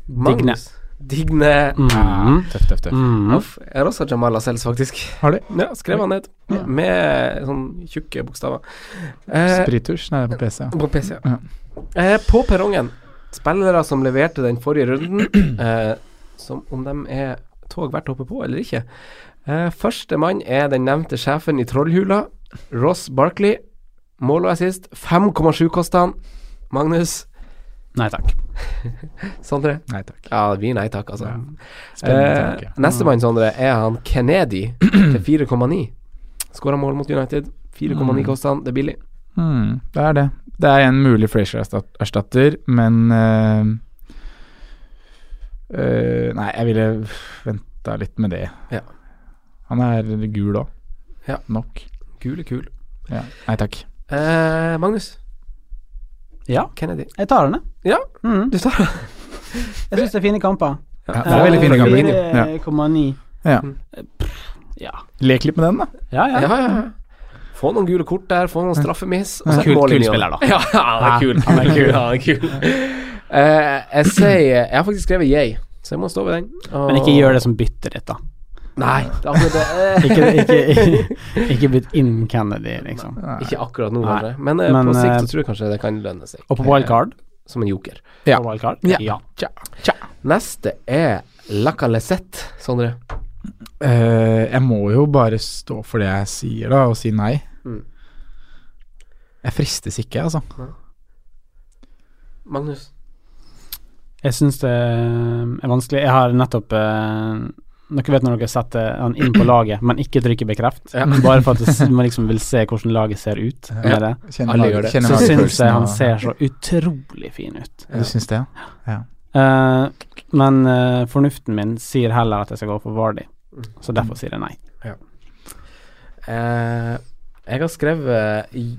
Digne. Digne. Mm. Tøff, tøff, tøff. Mm. Uff. Jeg har også Jamal Lascelles, faktisk. Har du? Ja, skrev han ned. Ja. Med sånn tjukke bokstaver. Eh, Sprittusj? Nei, det er på PC. på PC, ja. Ja. Eh, på perrongen. Spillere som leverte den forrige runden, eh, som om de er tog verdt å hoppe på eller ikke. Eh, Førstemann er den nevnte sjefen i Trollhula, Ross Barkley. Mål og assist. 5,7 koster han. Magnus. Nei takk. Sondre. Nei takk. Ja, blir nei takk, altså. Spennende Eh, tanke. Nestemann, Sondre, er han Kennedy til 4,9. Skåra mål mot United. 4,9 Mm. koster han. Det er billig. Mm, det er det. Det er en mulig Frazier-erstatter, men eh, eh, Nei, jeg ville venta litt med det. Ja. Han er gul òg. Ja. Nok. Kul er kul. Ja. Nei takk. Eh, Magnus. Ja, Kennedy. jeg tar den, jeg. Ja, Mm. du tar den. Jeg syns det er fine kamper. Ja, det er veldig fine kamper. Ja. 4,9. Ja. Ja. Lek litt med den, da. Ja, ja. Ja, ja. Få noen gule kort der, få noen straffemiss. og så Kul- kul spiller, da. Ja, han er kul. Han er kul. Han er kul. uh, jeg sier Jeg har faktisk skrevet yay, så jeg må stå ved den. Og- Men ikke gjør det som bytter ditt, da. Nei, det er akkurat det. Ikke, ikke, ikke ikke, blitt in Kennedy, liksom. Ikke akkurat nå, Nei. kanskje. Men, eh, Men, på sikt eh, så tror jeg kanskje det kan lønne seg. Og på wildcard? Som en joker. Ja. På wildcard? Ja. ja. Tja. Neste er Lacalesette, Sondre. Uh, jeg må jo bare stå for det jeg sier, da, og si nei. Mm. Jeg fristes ikke, altså. Magnus. Jeg syns det er vanskelig. Jeg har nettopp eh, Dere vet når dere setter han inn på laget, men ikke trykker bekreft. Ja. Bare for at man liksom vil se hvordan laget ser ut. Med det. Kjenner Alle gjør det. Så syns jeg han ser så utrolig fin ut. Du syns det, ja? Uh, men uh, fornuften min sier heller at jeg skal gå for Vardy, så derfor sier jeg nei. Eh, jeg har skrevet i,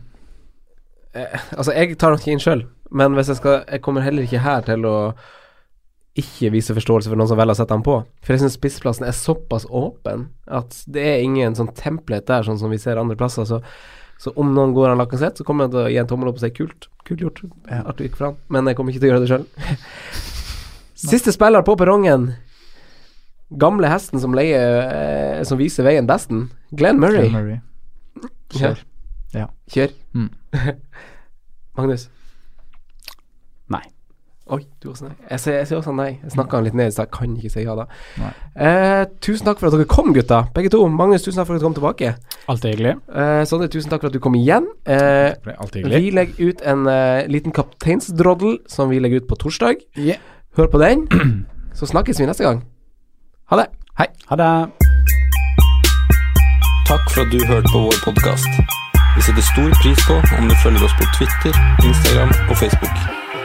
eh, Altså, jeg tar nok ikke inn sjøl, men hvis jeg skal Jeg kommer heller ikke her til å ikke vise forståelse for noen som velger å sette ham på. For jeg syns spissplassen er såpass åpen at det er ingen sånn template der, sånn som vi ser andre plasser. Så, så om noen går an Lacassette, så kommer jeg til å gi en tommel opp og si kult. Kult gjort. Artig gikk for han. Men jeg kommer ikke til å gjøre det sjøl. Siste spiller på perrongen. Gamle hesten som leier eh, Som viser veien besten. Glenn Murray. Glenn Murray. Kjør. Ja. Kjør. Mm. Magnus. Nei. Oi, du også nei. Jeg sier, jeg sier også nei. Jeg snakka han litt ned, så jeg kan ikke si ja da. Eh, tusen takk for at dere kom, gutta. Begge to. Magnus, tusen takk for at du kom tilbake. Alltid hyggelig. Eh, Sondre, tusen takk for at du kom igjen. Eh, er alltid hyggelig. vi legger ut en uh, liten kapteinsdroddel som vi legger ut på torsdag. Yeah. Hør på den, så snakkes vi neste gang. Ha det. Hei. Ha det. Takk for at du hørte på vår podkast. Vi setter stor pris på om du følger oss på Twitter, Instagram og Facebook.